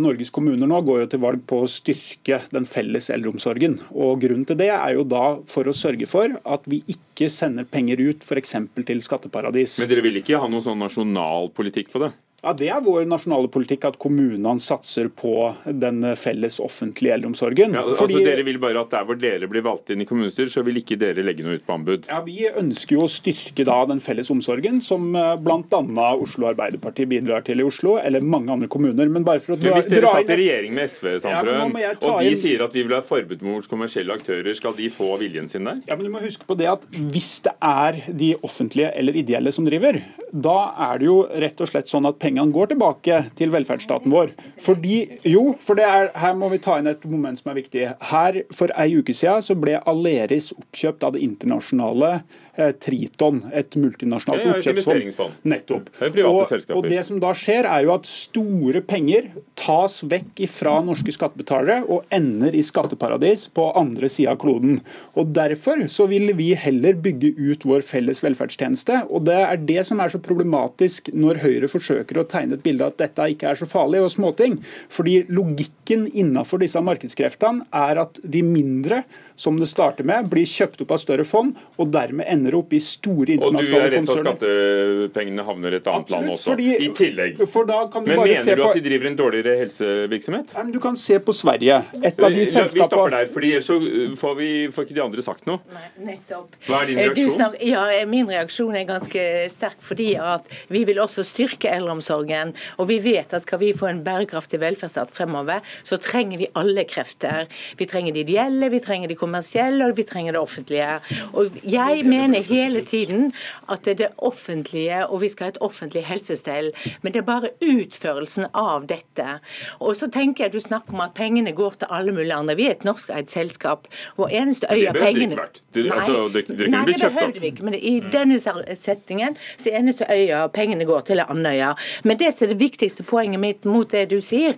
Norges kommuner nå går jo til valg på å styrke den felles eldreomsorgen. Og Grunnen til det er jo jo da for å sørge for at vi ikke sender penger ut f.eks. til skatteparadis. Men dere vil ikke ha noen sånn nasjonal politikk på det? Ja, Det er vår nasjonale politikk at kommunene satser på den felles offentlige eldreomsorgen. Ja, altså Fordi- Dere vil bare at der hvor dere blir valgt inn i kommunestyret, så vil ikke dere legge noe ut på anbud? Ja, Vi ønsker jo å styrke da den felles omsorgen, som bl.a. Oslo Arbeiderparti bidrar til i Oslo, eller mange andre kommuner. Men bare for å Men dra, hvis dere dra satt i regjering med SV, Ja, Sandtrøen, må og de inn- sier at vi vil ha forbud mot kommersielle aktører, skal de få viljen sin der? Ja, men du må huske på det at Hvis det er de offentlige eller ideelle som driver, da er det jo rett og slett sånn at pengene går tilbake til velferdsstaten vår. Fordi, jo, for er, Her må vi ta inn et moment som er viktig. Her For ei uke siden så ble Aleris oppkjøpt av det internasjonale Triton, et multinasjonalt Ja, oppkjøpsfond. Nettopp. Og, og det som da skjer, er jo at store penger tas vekk fra norske skattebetalere og ender i skatteparadis på andre sida av kloden. Og Derfor så vil vi heller bygge ut vår felles velferdstjeneste. og Det er det som er så problematisk når Høyre forsøker å tegne et bilde av at dette ikke er så farlig og småting. Fordi Logikken innenfor disse markedskreftene er at de mindre som det starter med, blir kjøpt opp av større fond, og dermed ender opp i store Og du er internasjonale redd for at skattepengene havner i et annet land også, fordi- i tillegg. For da kan du Men bare se mener du på at de driver en dårligere helsevirksomhet? Nei, men Du kan se på Sverige. Et av de selskapene Vi stopper der, fordi ellers så uh, får, vi, får ikke de andre sagt noe. Nei, Nettopp. Hva er din Eh, du reaksjon? snak- ja, Min reaksjon er ganske sterk, fordi at vi vil også styrke eldreomsorgen. Og vi vet at skal vi få en bærekraftig velferdsstat fremover, så trenger vi alle krefter. Vi trenger de ideelle, vi trenger de kommersielle og vi trenger det offentlige. Og Jeg mener hele tiden at det er det offentlige, og vi skal ha et offentlig helsestell, men det er bare utførelsen av dette. Og så tenker jeg du snakker om at pengene går til alle mulige andre. Vi er et norskeid selskap. Vår eneste øye behøvde pengene. Det- altså, det- det Nei, det behøvde vi ikke. Men i denne settingen så er eneste øya pengene går til er Andøya. Men det som er det viktigste poenget mitt mot det du sier,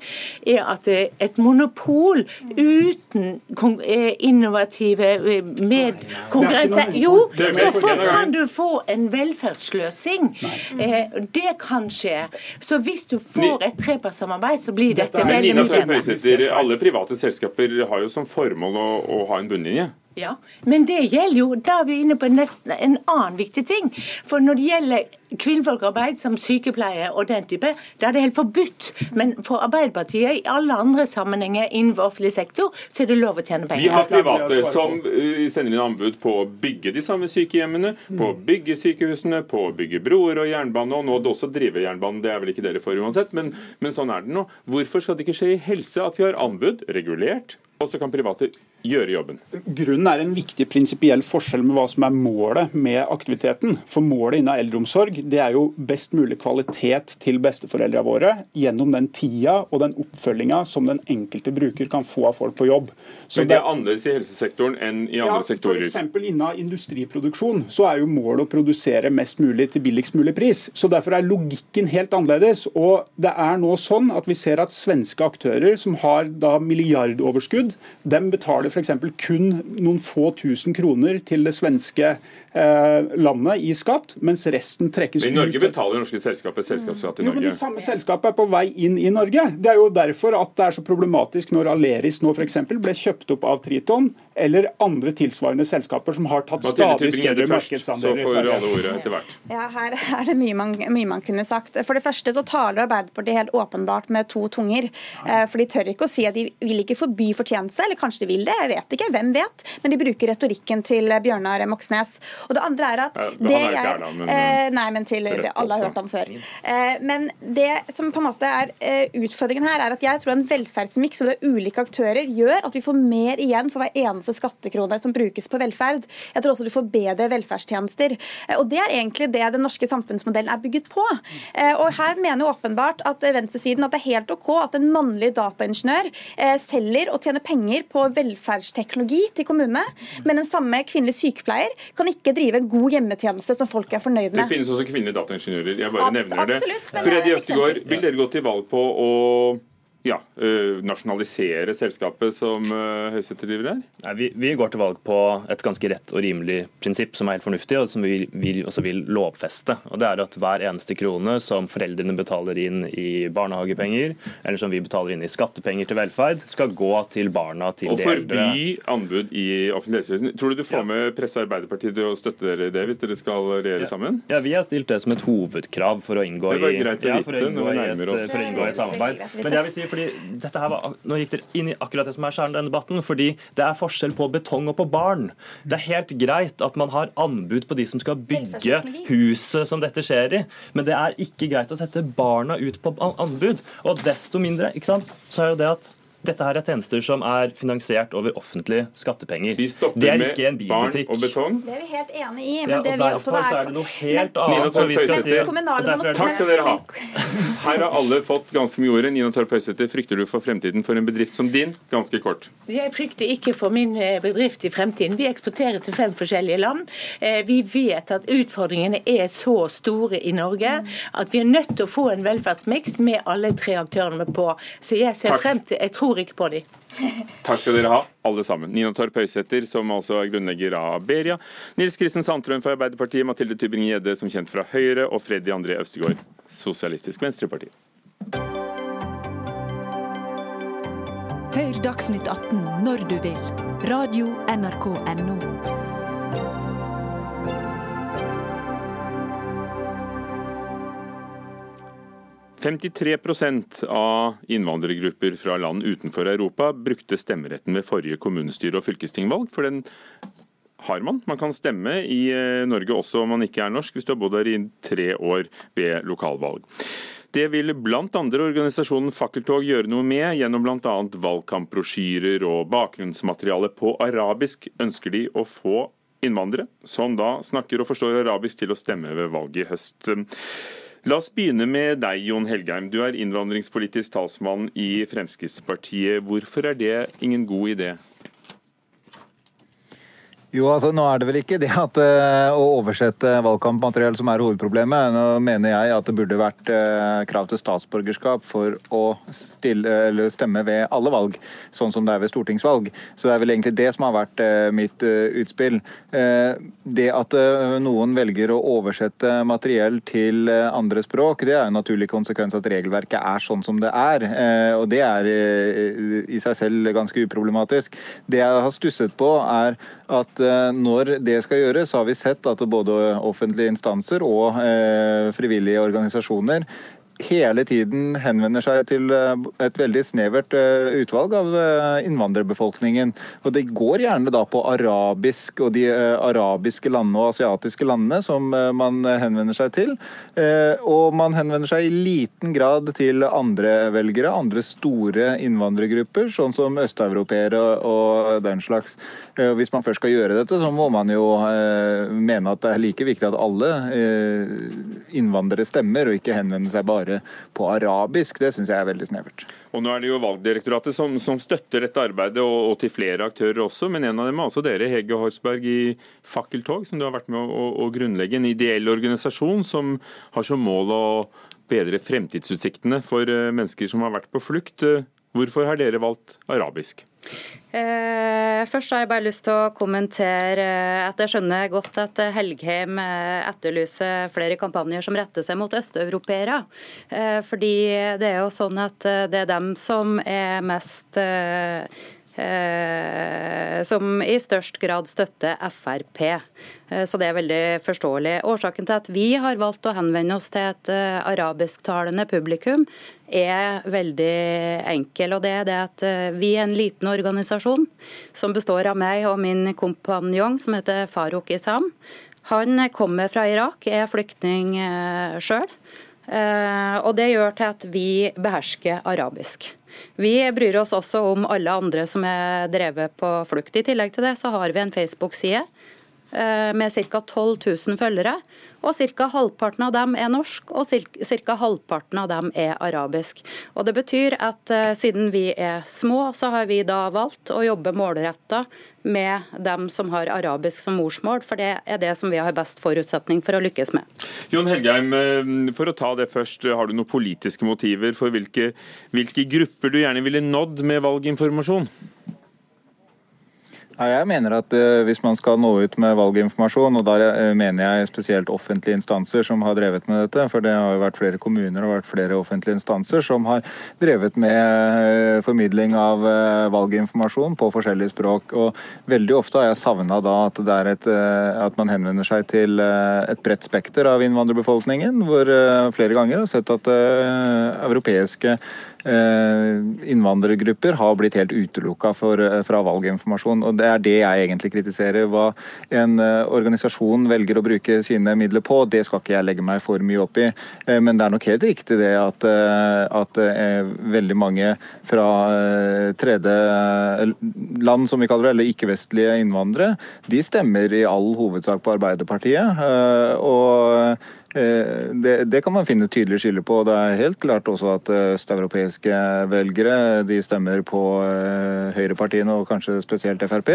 er at eh, et monopol uten kon- innovative eh, medkonkurrenter Jo, så kan du få en velferdssløsing. Eh, Det kan skje. Så hvis du får et trepartssamarbeid, så blir dette Men veldig mye bedre. Alle private selskaper har jo som formål å, å ha en bunnlinje. Ja, men det gjelder jo, da er vi inne på nesten en annen viktig ting. For når det gjelder kvinnfolkarbeid som sykepleie og den type, da er det helt forbudt. Men for Arbeiderpartiet, i alle andre sammenhenger innenfor offentlig sektor, så er det lov å tjene penger. Vi har private som uh, sender inn anbud på å bygge de samme sykehjemmene, på å bygge sykehusene, på å bygge broer og jernbane, og nå det også drive jernbanen. Det er vel ikke dere for uansett, men, men sånn er det nå. Hvorfor skal det ikke skje i helse at vi har anbud regulert, og så kan private gjøre jobben? Grunnen er en viktig prinsipiell forskjell med hva som er målet med aktiviteten. For målet innen eldreomsorg det er jo best mulig kvalitet til besteforeldrene våre gjennom den tida og den oppfølginga som den enkelte bruker kan få av folk på jobb. Så Men det er annerledes i helsesektoren enn i andre ja, sektorer. Eksempel innen industriproduksjon så er jo målet å produsere mest mulig til billigst mulig pris. Så Derfor er logikken helt annerledes. Og det er nå sånn at vi ser at svenske aktører som har da milliardoverskudd, dem betaler f.eks. kun noen få tusen kroner til det svenske eh, landet i skatt, mens resten trekkes ut. Men i Norge ut. betaler norske selskaper selskapsskatt i Norge? Jo, men De samme selskapene er på vei inn i Norge. Det er jo derfor at det er så problematisk når Aleris nå f.eks. ble kjøpt opp av Triton, eller andre tilsvarende selskaper som har tatt stadig større markedsandeler. så får alle ordet etter hvert. Ja, her er det mye man, mye man kunne sagt. For det første så taler Arbeiderpartiet helt åpenbart med to tunger. Eh, For de tør ikke å si at de vil ikke forby fortjeneste, eller kanskje de vil det, jeg vet ikke, hvem vet. Men de bruker retorikken til Bjørnar Moxnes. Og det andre er at Ja, det er jeg her men- eh, Nei, men til det alle har hørt om før. Eh, Men det som på en måte er eh, utfordringen her, er at jeg tror en velferdsmiks hvor det er ulike aktører, gjør at vi får mer igjen for hver eneste skattekrone som brukes på velferd. Jeg tror også du får bedre velferdstjenester. Eh, Og det er egentlig det den norske samfunnsmodellen er bygget på. Eh, Og her mener jo åpenbart at venstresiden at det er helt OK at en mannlig dataingeniør eh, selger og tjener penger på velferdsteknologi til kommunene, men en samme kvinnelig sykepleier kan ikke drive en god hjemmetjeneste som folk er fornøyd med. Det finnes også kvinnelige dataingeniører. Jeg bare Abs- nevner det. absolutt, Freddy Østegård, vil dere gå til valg på å ja, øh, nasjonalisere selskapet som øh, Høyesterett driver her? Nei, vi, vi, går til valg på et ganske rett og rimelig prinsipp som er helt fornuftig, og som vi, vi også vil lovfeste. Og det er at Hver eneste krone som foreldrene betaler inn i barnehagepenger, eller som vi betaler inn i skattepenger til velferd, skal gå til barna til de eldre. Og forby anbud i offentlig helsevesen. Tror du du får ja. med presse Arbeiderpartiet til å støtte dere i det, hvis dere skal regjere ja. sammen? Ja, Vi har stilt det som et hovedkrav for å inngå, i, ja, for å inngå, i, et, for å inngå i samarbeid. Men jeg vil si fordi dette her var, Nå gikk dere inn i akkurat det som er kjernen i denne debatten. fordi det er forskjell på betong og på barn. Det er helt greit at man har anbud på de som skal bygge huset som dette skjer i, men det er ikke greit å sette barna ut på anbud. Og desto mindre, ikke sant, så er jo det at dette her er tjenester som er finansiert over offentlige skattepenger. Vi stopper med barn og betong. Det er vi helt enig i. men ja, det vi er opptatt av er det noe helt annet. Vi skal si, Takk skal dere ha. Her har alle fått ganske mye ord. Nina Torp Høysæter, frykter du for fremtiden for en bedrift som din? Ganske kort. Jeg frykter ikke for min eh, bedrift i fremtiden. Vi eksporterer til fem forskjellige land. Eh, vi vet at utfordringene er så store i Norge at vi er nødt til å få en velferdsmiks med alle tre aktørene på. Så jeg ser frem til jeg tror tror ikke på dem. [LAUGHS] Takk skal dere ha, alle sammen. Nina Torp Høysæter, som altså er grunnlegger av Beria. Nils Kristen Sandtrøen fra Arbeiderpartiet, Mathilde Tybring-Gjedde, som kjent fra Høyre, og Freddy André Øvstegård, Sosialistisk Venstreparti. Hør Dagsnytt 18 når du vil. Radio NRK Radio.nrk.no. 53% av innvandrergrupper fra land utenfor Europa brukte stemmeretten ved forrige kommunestyre- og fylkestingvalg. For den har man. Man kan stemme i eh, Norge også om man ikke er norsk, hvis du har bodd her i tre år ved lokalvalg. Det vil bl.a. organisasjonen Fakkeltog gjøre noe med. Gjennom bl.a. valgkampbrosjyrer og bakgrunnsmateriale på arabisk ønsker de å få innvandrere, som da snakker og forstår arabisk, til å stemme ved valget i høst. La oss begynne med deg, Jon Helgheim. Du er innvandringspolitisk talsmann i Fremskrittspartiet. Hvorfor er det ingen god idé? Jo, altså nå er det vel ikke det at uh, å oversette valgkampmateriell som er hovedproblemet. Nå mener jeg at det burde vært uh, krav til statsborgerskap for å stille, stemme ved alle valg, sånn som det er ved stortingsvalg. Så det er vel egentlig det som har vært uh, mitt utspill. det at noen velger å oversette materiell til andre språk, det er en naturlig konsekvens at regelverket er sånn som det er. og det er i seg selv ganske uproblematisk. Det jeg har stusset på, er at Eh, når det skal gjøres, så har vi sett at både offentlige instanser og eh, frivillige organisasjoner hele tiden henvender seg til eh, et veldig snevert eh, utvalg av eh, innvandrerbefolkningen. Og Det går gjerne da på arabisk og de arabiske landene og asiatiske landene som man henvender seg til. Og man henvender seg i liten grad til andre velgere, andre store innvandrergrupper, sånn som østeuropeere og den slags. Hvis man først skal gjøre dette, så må man jo mene at det er like viktig at alle innvandrere stemmer, og ikke henvende seg bare bare på arabisk. Det syns jeg er veldig snevert. Og Nå er det jo Valgdirektoratet som, som støtter dette arbeidet, og, og, til flere aktører også. Men en av dem er altså dere, Hege Horsberg i Fakkeltog, som du har vært med å, å grunnlegge. En ideell organisasjon som har som mål å bedre fremtidsutsiktene for eh, mennesker som har vært på flukt. Hvorfor har dere valgt arabisk? Eh, først har jeg bare lyst til å kommentere at jeg skjønner godt at Helgheim eh, etterlyser flere kampanjer som retter seg mot østeuropeere. Eh, fordi det er jo sånn at eh, det er dem som er mest eh, Eh, som i størst grad støtter Frp. Eh, så det er veldig forståelig. Årsaken til at vi har valgt å henvende oss til et eh, arabisktalende publikum, er veldig enkel. og det er det at Vi er en liten organisasjon som består av meg og min kompanjong som heter Farouk Isam. Han kommer fra Irak, er flyktning sjøl. Og det gjør til at vi behersker arabisk. Vi bryr oss også om alle andre som er drevet på flukt. I tillegg til det så har vi en Facebook-side eh, med ca. 12 000 følgere. Og ca. halvparten av dem er norsk, og ca. halvparten av dem er arabisk. Og Det betyr at uh, siden vi er små, så har vi da valgt å jobbe målretta med dem som har arabisk som morsmål, for det er det som vi har best forutsetning for å lykkes med. Jon Helgheim, eh, for å ta det først, har du noen politiske motiver for hvilke, hvilke grupper du gjerne ville nådd med valginformasjon? Ja, jeg mener at uh, Hvis man skal nå ut med valginformasjon, og da uh, mener jeg spesielt offentlige instanser som har drevet med dette, for det har jo vært flere kommuner og flere offentlige instanser som har drevet med uh, formidling av valginformasjon på forskjellige språk. og Veldig ofte har jeg savna at, et, at man henvender seg til et bredt spekter av innvandrerbefolkningen, hvor flere ganger har sett at europeiske innvandrergrupper har blitt helt utelukka eh, fra valginformasjon. og Det er det jeg egentlig kritiserer. Hva en eh, organisasjon velger å bruke sine midler på, det skal ikke jeg legge meg for mye opp i. Men det er nok helt riktig det at, at veldig mange fra tredje land, som vi kaller det, eller ikke-vestlige innvandrere, de stemmer i all hovedsak på Arbeiderpartiet. og Eh, det, det, kan man finne tydelig skille på. Det er helt klart også at eh, østeuropeiske velgere de stemmer på eh, høyrepartiene og kanskje spesielt Frp.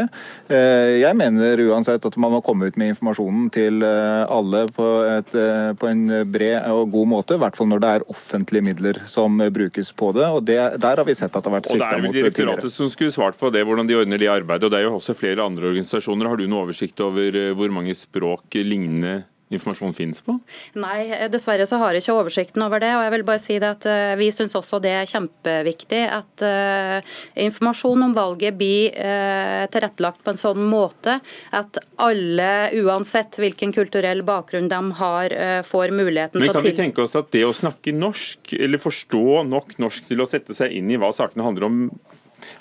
Jeg mener uansett at man må komme ut med informasjonen til alle på, et, på en bred og god måte. I hvert fall når det er offentlige midler som brukes på det. og det, Der har vi sett at det har vært svikta mot tidligere. Og Det er vel direktoratet som skulle svart på det, hvordan de ordner det arbeidet. og Det er jo også flere andre organisasjoner. Har du noe oversikt over hvor mange språk lignende informasjon finnes på? Nei, dessverre så har jeg ikke oversikten over det. og jeg vil bare si det at uh, Vi syns også det er kjempeviktig at uh, informasjon om valget blir uh, tilrettelagt på en sånn måte at alle, uansett hvilken kulturell bakgrunn de har, får muligheten Men til å Men Kan vi tenke oss at det å snakke norsk, eller forstå nok norsk til å sette seg inn i hva sakene handler om,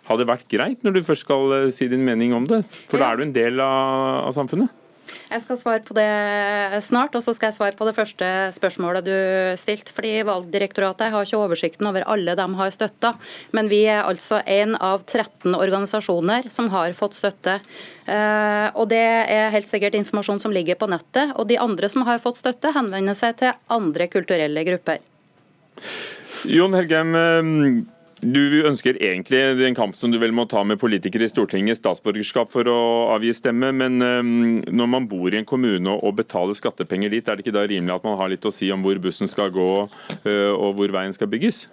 hadde vært greit når du først skal si din mening om det? For da er du en del av, av samfunnet? Jeg skal svare på det snart, og så skal jeg svare på det første spørsmålet du stilte. fordi Valgdirektoratet har ikke oversikten over alle de har støtta, men vi er altså en av 13 organisasjoner som har fått støtte. Eh, og Det er helt sikkert informasjon som ligger på nettet. og De andre som har fått støtte, henvender seg til andre kulturelle grupper. Jon Helgem, eh, du ønsker egentlig en kamp som du vel må ta med politikere i Stortinget, statsborgerskap for å avgi stemme. Men ehm, når man bor i en kommune og betaler skattepenger dit, er det ikke da rimelig at man har litt å si om hvor bussen skal gå og hvor veien skal bygges?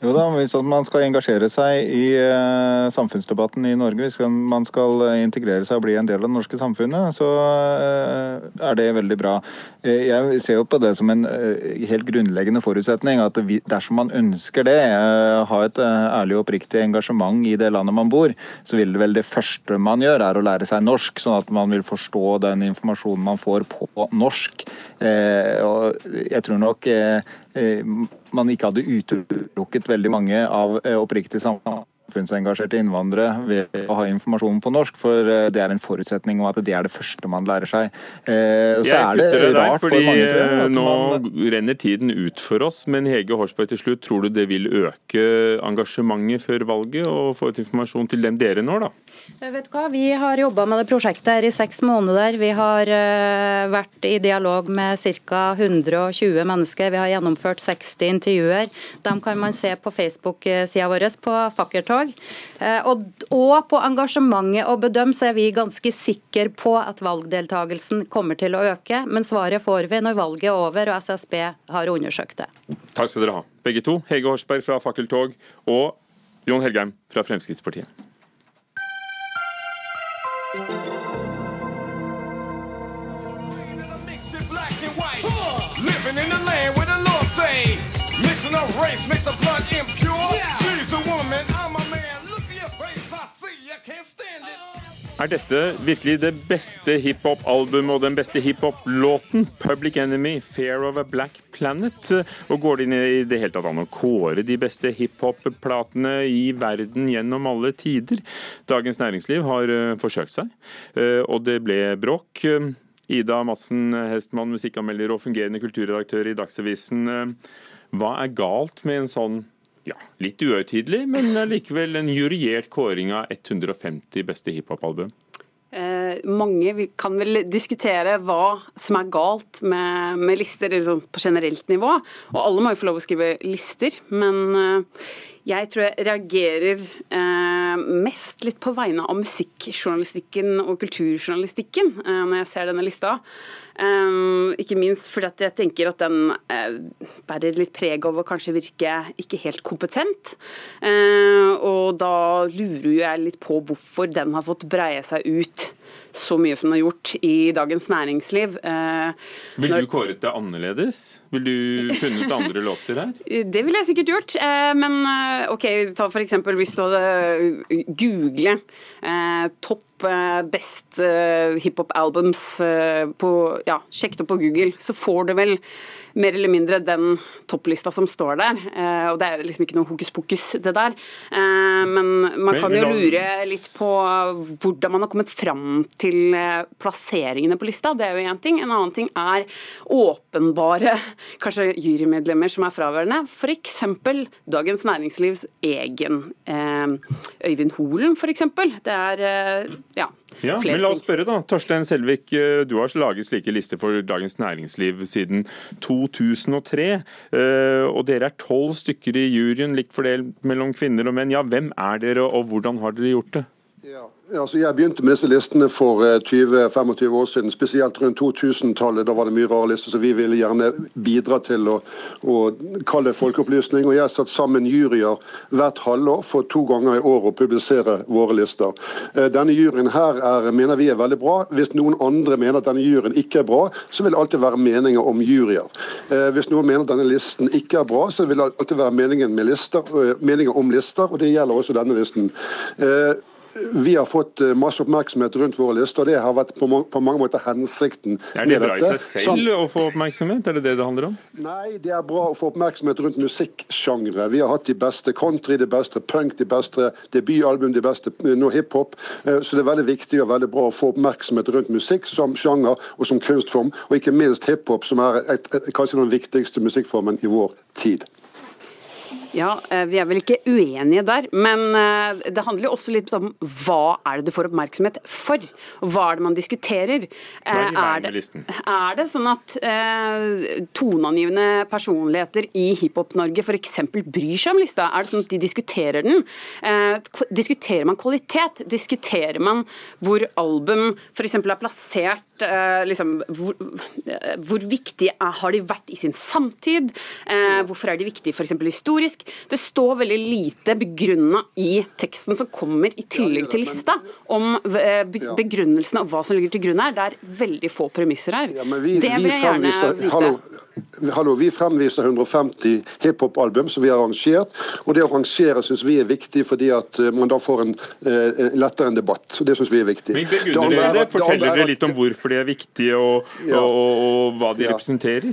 Jo da, Hvis man skal engasjere seg i uh, samfunnsdebatten i Norge, hvis man skal integrere seg og bli en del av det norske samfunnet, så uh, er det veldig bra. Jeg ser jo på det som en helt grunnleggende forutsetning at dersom man ønsker det, ha et ærlig og oppriktig engasjement i det landet man bor, så vil det vel det første man gjør, er å lære seg norsk, sånn at man vil forstå den informasjonen man får på norsk. jeg tror nok man ikke hadde utelukket veldig mange av eh, oppriktig samfunn samfunnsengasjerte innvandrere ved å ha informasjonen på norsk, for eh, det er en forutsetning om at det er det første man lærer seg. Eh, så jeg er det rart fordi for mange, jeg, Nå man... renner tiden ut for oss, men Hege Horsberg til slutt, tror du det vil øke engasjementet før valget og få ut informasjon til dem dere når, da? Vet du hva, Vi har jobba med det prosjektet her i seks måneder. Vi har vært i dialog med ca. 120 mennesker. Vi har gjennomført 60 intervjuer. Dem kan man se på Facebook-sida vår på Fakkeltog dag. Eh, og, og på engasjementet å bedømme så er vi ganske sikre på at valgdeltagelsen kommer til å øke. Men svaret får vi når valget er over og SSB har undersøkt det. Takk skal dere ha, begge to. Hege Horsberg fra Fakkeltog og Jon Helgheim fra Fremskrittspartiet. Living in the land where the Lord say, mixing up race makes the blood impure. Er dette virkelig det beste hiphop-albumet og den beste hiphop-låten? 'Public Enemy', 'Fair of a Black Planet'? Og går det inn i det hele tatt an å kåre de beste hiphop-platene i verden gjennom alle tider? Dagens Næringsliv har uh, forsøkt seg, uh, og det ble bråk. Ida Madsen Hestmann, musikkanmelder og fungerende kulturredaktør i Dagsavisen. Hva er galt med en sånn ja, litt uhøytidelig, men likevel en juriert kåring av 150 beste hiphop-album? Eh, mange kan vel diskutere hva som er galt med, med lister liksom på generelt nivå. Og alle må jo få lov å skrive lister, men eh, jeg tror jeg reagerer eh, mest litt på vegne av musikkjournalistikken og kulturjournalistikken eh, når jeg ser denne lista. Eh, ikke minst fordi jeg tenker at den uh, bærer litt preg av å kanskje virke ikke helt kompetent. Uh, og da lurer jeg litt på hvorfor den har fått breie seg ut så mye som den har gjort i Dagens Næringsliv. Eh, Vil du kåret det annerledes? Vil du funnet andre låter her? Det ville jeg sikkert gjort. Men OK, ta for eksempel hvis du hadde google topp best hiphop albums på ja, sjekk det på Google, så får du vel mer eller mindre den topplista som står der. Eh, og det er liksom ikke noe hokus pokus, det der. Eh, men man kan jo lure litt på hvordan man har kommet fram til eh, plasseringene på lista. Det er jo én ting. En annen ting er åpenbare kanskje jurymedlemmer som er fraværende. F.eks. Dagens Næringslivs egen Øyvind Holen, f.eks. Det er ja, ja, men La oss spørre, da. Torstein Selvik, du har laget slike lister for Dagens Næringsliv siden 2003. Eh, og dere er tolv stykker i juryen, likt fordelt mellom kvinner og menn. Ja, Hvem er dere, og hvordan har dere gjort det? Ja. Altså, jeg begynte med disse listene for 20-25 eh, år siden, spesielt rundt 2000-tallet. Da var det mye rare lister, så vi ville gjerne bidra til å, å kalle det folkeopplysning. Og jeg satt sammen juryer hvert halvår for to ganger i år å publisere våre lister. Eh, denne juryen her er, mener vi er veldig bra. Hvis noen andre mener at denne juryen ikke er bra, så vil det alltid være meninger om juryer. Eh, hvis noen mener at denne listen ikke er bra, så vil det alltid være meninger om lister, og det gjelder også denne listen. Vi har fått eh, masse oppmerksomhet rundt våre lister, og det har vært på, mange måter hensikten Er det bra i seg selv sånn. å få oppmerksomhet, er det det det handler om? Nei, det er bra å få oppmerksomhet rundt musikksjangre. Vi har hatt de beste country, de beste punk, de beste debutalbum, de beste eh, nå hiphop. Eh, så det er veldig viktig og veldig bra å få oppmerksomhet rundt musikk som sjanger og som kunstform, og ikke minst hiphop, som er et, et, kanskje den viktigste musikkformen i vår tid. Ja, eh, vi er vel ikke uenige der. Men eh, det handler jo også litt om hva er det du får oppmerksomhet for? Hva er det man diskuterer? Er, det, er det sånn at eh, toneangivende personligheter i Hiphop-Norge f.eks. bryr seg om lista? Er det sånn at de diskuterer den? Eh, diskuterer man kvalitet? Diskuterer man hvor album f.eks. er plassert? Eh, liksom, hvor, eh, hvor viktige har de vært i sin samtid? hvorfor er de viktige f.eks. historisk? Faktisk. Det står veldig lite begrunna i teksten som kommer i tillegg til lista, om begrunnelsen begrunnelsene og hva som ligger til grunn her. Det er veldig få premisser her. Ja, vi, det vil jeg gjerne vite. Hallo, hallo, vi fremviser 150 hiphop-album som vi har arrangert. og Det å rangere syns vi er viktig, fordi at eh, man da får en uh, lettere en debatt. Så Det syns vi er viktig. Men begrunner dere det? Forteller dere litt om hvorfor de er viktige, og, og, og, og hva de representerer?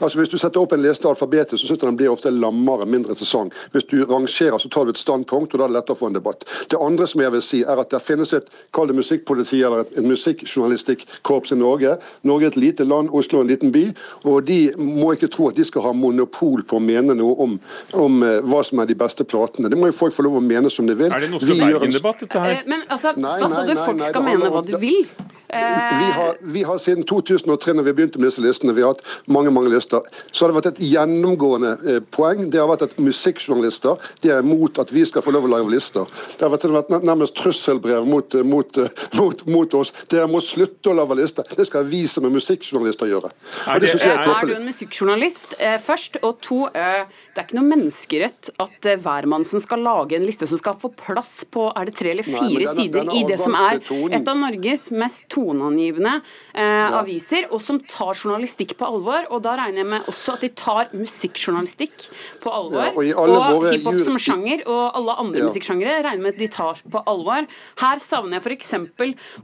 Altså Hvis du setter opp en liste alfabetet, så syns jeg den blir ofte lammere, mindre interessant. Hvis du rangerer, så tar du et standpunkt, og da er det lettere å få en debatt. Det andre som jeg vil si, er at det finnes et kall det musikkpoliti eller et musikkjournalistikkorps i Norge. Norge er et lite land, Oslo er en liten by. Og de må ikke tro at de skal ha monopol på å mene noe om, om uh, hva som er de beste platene. Det må jo folk få lov å mene som de vil. Er det en Oslo Bergen-debatt, dette her? Eh, men altså, nei, hva sa nei Folk skal mene hva de vil? Vi har, vi har, siden 2003, når vi begynte med disse listene, vi har hatt mange mange lister, så har det vært et gjennomgående eh, poeng. Det har vært at musikkjournalister de er imot at vi skal få lov å lage lister. Det har vært, vært nærmest trusselbrev mot, eh, mot, eh, [LAUGHS] mot, mot oss. Dere må slutte å lage lister. Det skal vi som er musikkjournalister gjøre. Er, det, er, er, du en musikkjournalist eh, først? Og to, eh, det er ikke noe menneskerett at eh, hvermannsen skal lage en liste som skal få plass på er det tre eller fire Nei, denne, sider denne i det som er et av Norges mest toneangivende eh, aviser, og som tar journalistikk på alvor. Og da regner jeg med også at de tar musikkjournalistikk på alvor. Ja, og, og hiphop som sjanger, og alle andre ja. musikksjangere regner med at de tar på alvor. Her savner jeg f.eks.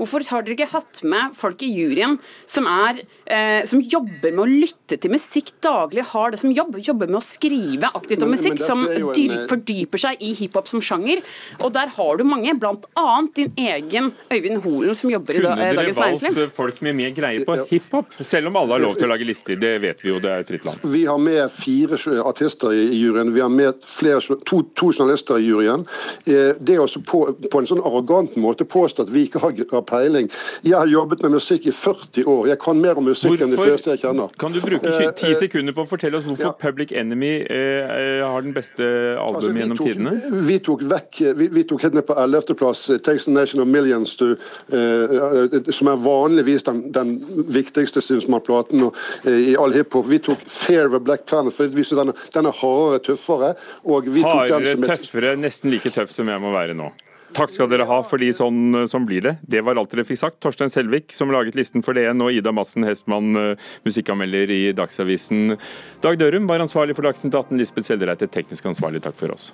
Hvorfor har dere ikke hatt med folk i juryen som, er, eh, som jobber med å lytte til musikk daglig, har det som jobb, jobber med å skrive aktivt om musikk, som en... Eh, fordyper seg i hiphop som sjanger. Og der har du mange, bl.a. din egen Øyvind Holen, som jobber i dag. Næringsliv. valgt folk med mer greie på hiphop, selv om alle har lov til å lage lister. Det vet vi jo, det er et fritt land. Vi har med fire artister i juryen. Vi har med flere, to, to journalister i juryen. Eh, det er også på, på, en sånn arrogant måte påstå at vi ikke har, peiling. Jeg har jobbet med musikk i 40 år. Jeg kan mer om musikk hvorfor, enn de fleste jeg kjenner. Kan du bruke eh, ti sekunder på å fortelle oss hvorfor ja. Public Enemy eh, har den beste albumet altså, gjennom tok, tidene? Vi tok vekk, vi, vi tok helt ned på 11.-plass Takes a Nation of Millions to, uh, som er vanligvis den, den viktigste synes man, platen og, uh, i all hiphop. Vi tok Fair of Black Planet, for vi den, den er hardere, tøffere. Og vi hardere, tok den som et... tøffere, nesten like tøff som jeg må være nå. Takk skal dere ha, fordi sånn, sånn blir det. Det var alt dere fikk sagt. Torstein Selvik, som laget listen for DN, og Ida Madsen Hestmann, musikkanmelder i Dagsavisen. Dag Dørum var ansvarlig for Dagsnytt 18. Lisbeth Sellereite, teknisk ansvarlig. Takk for oss.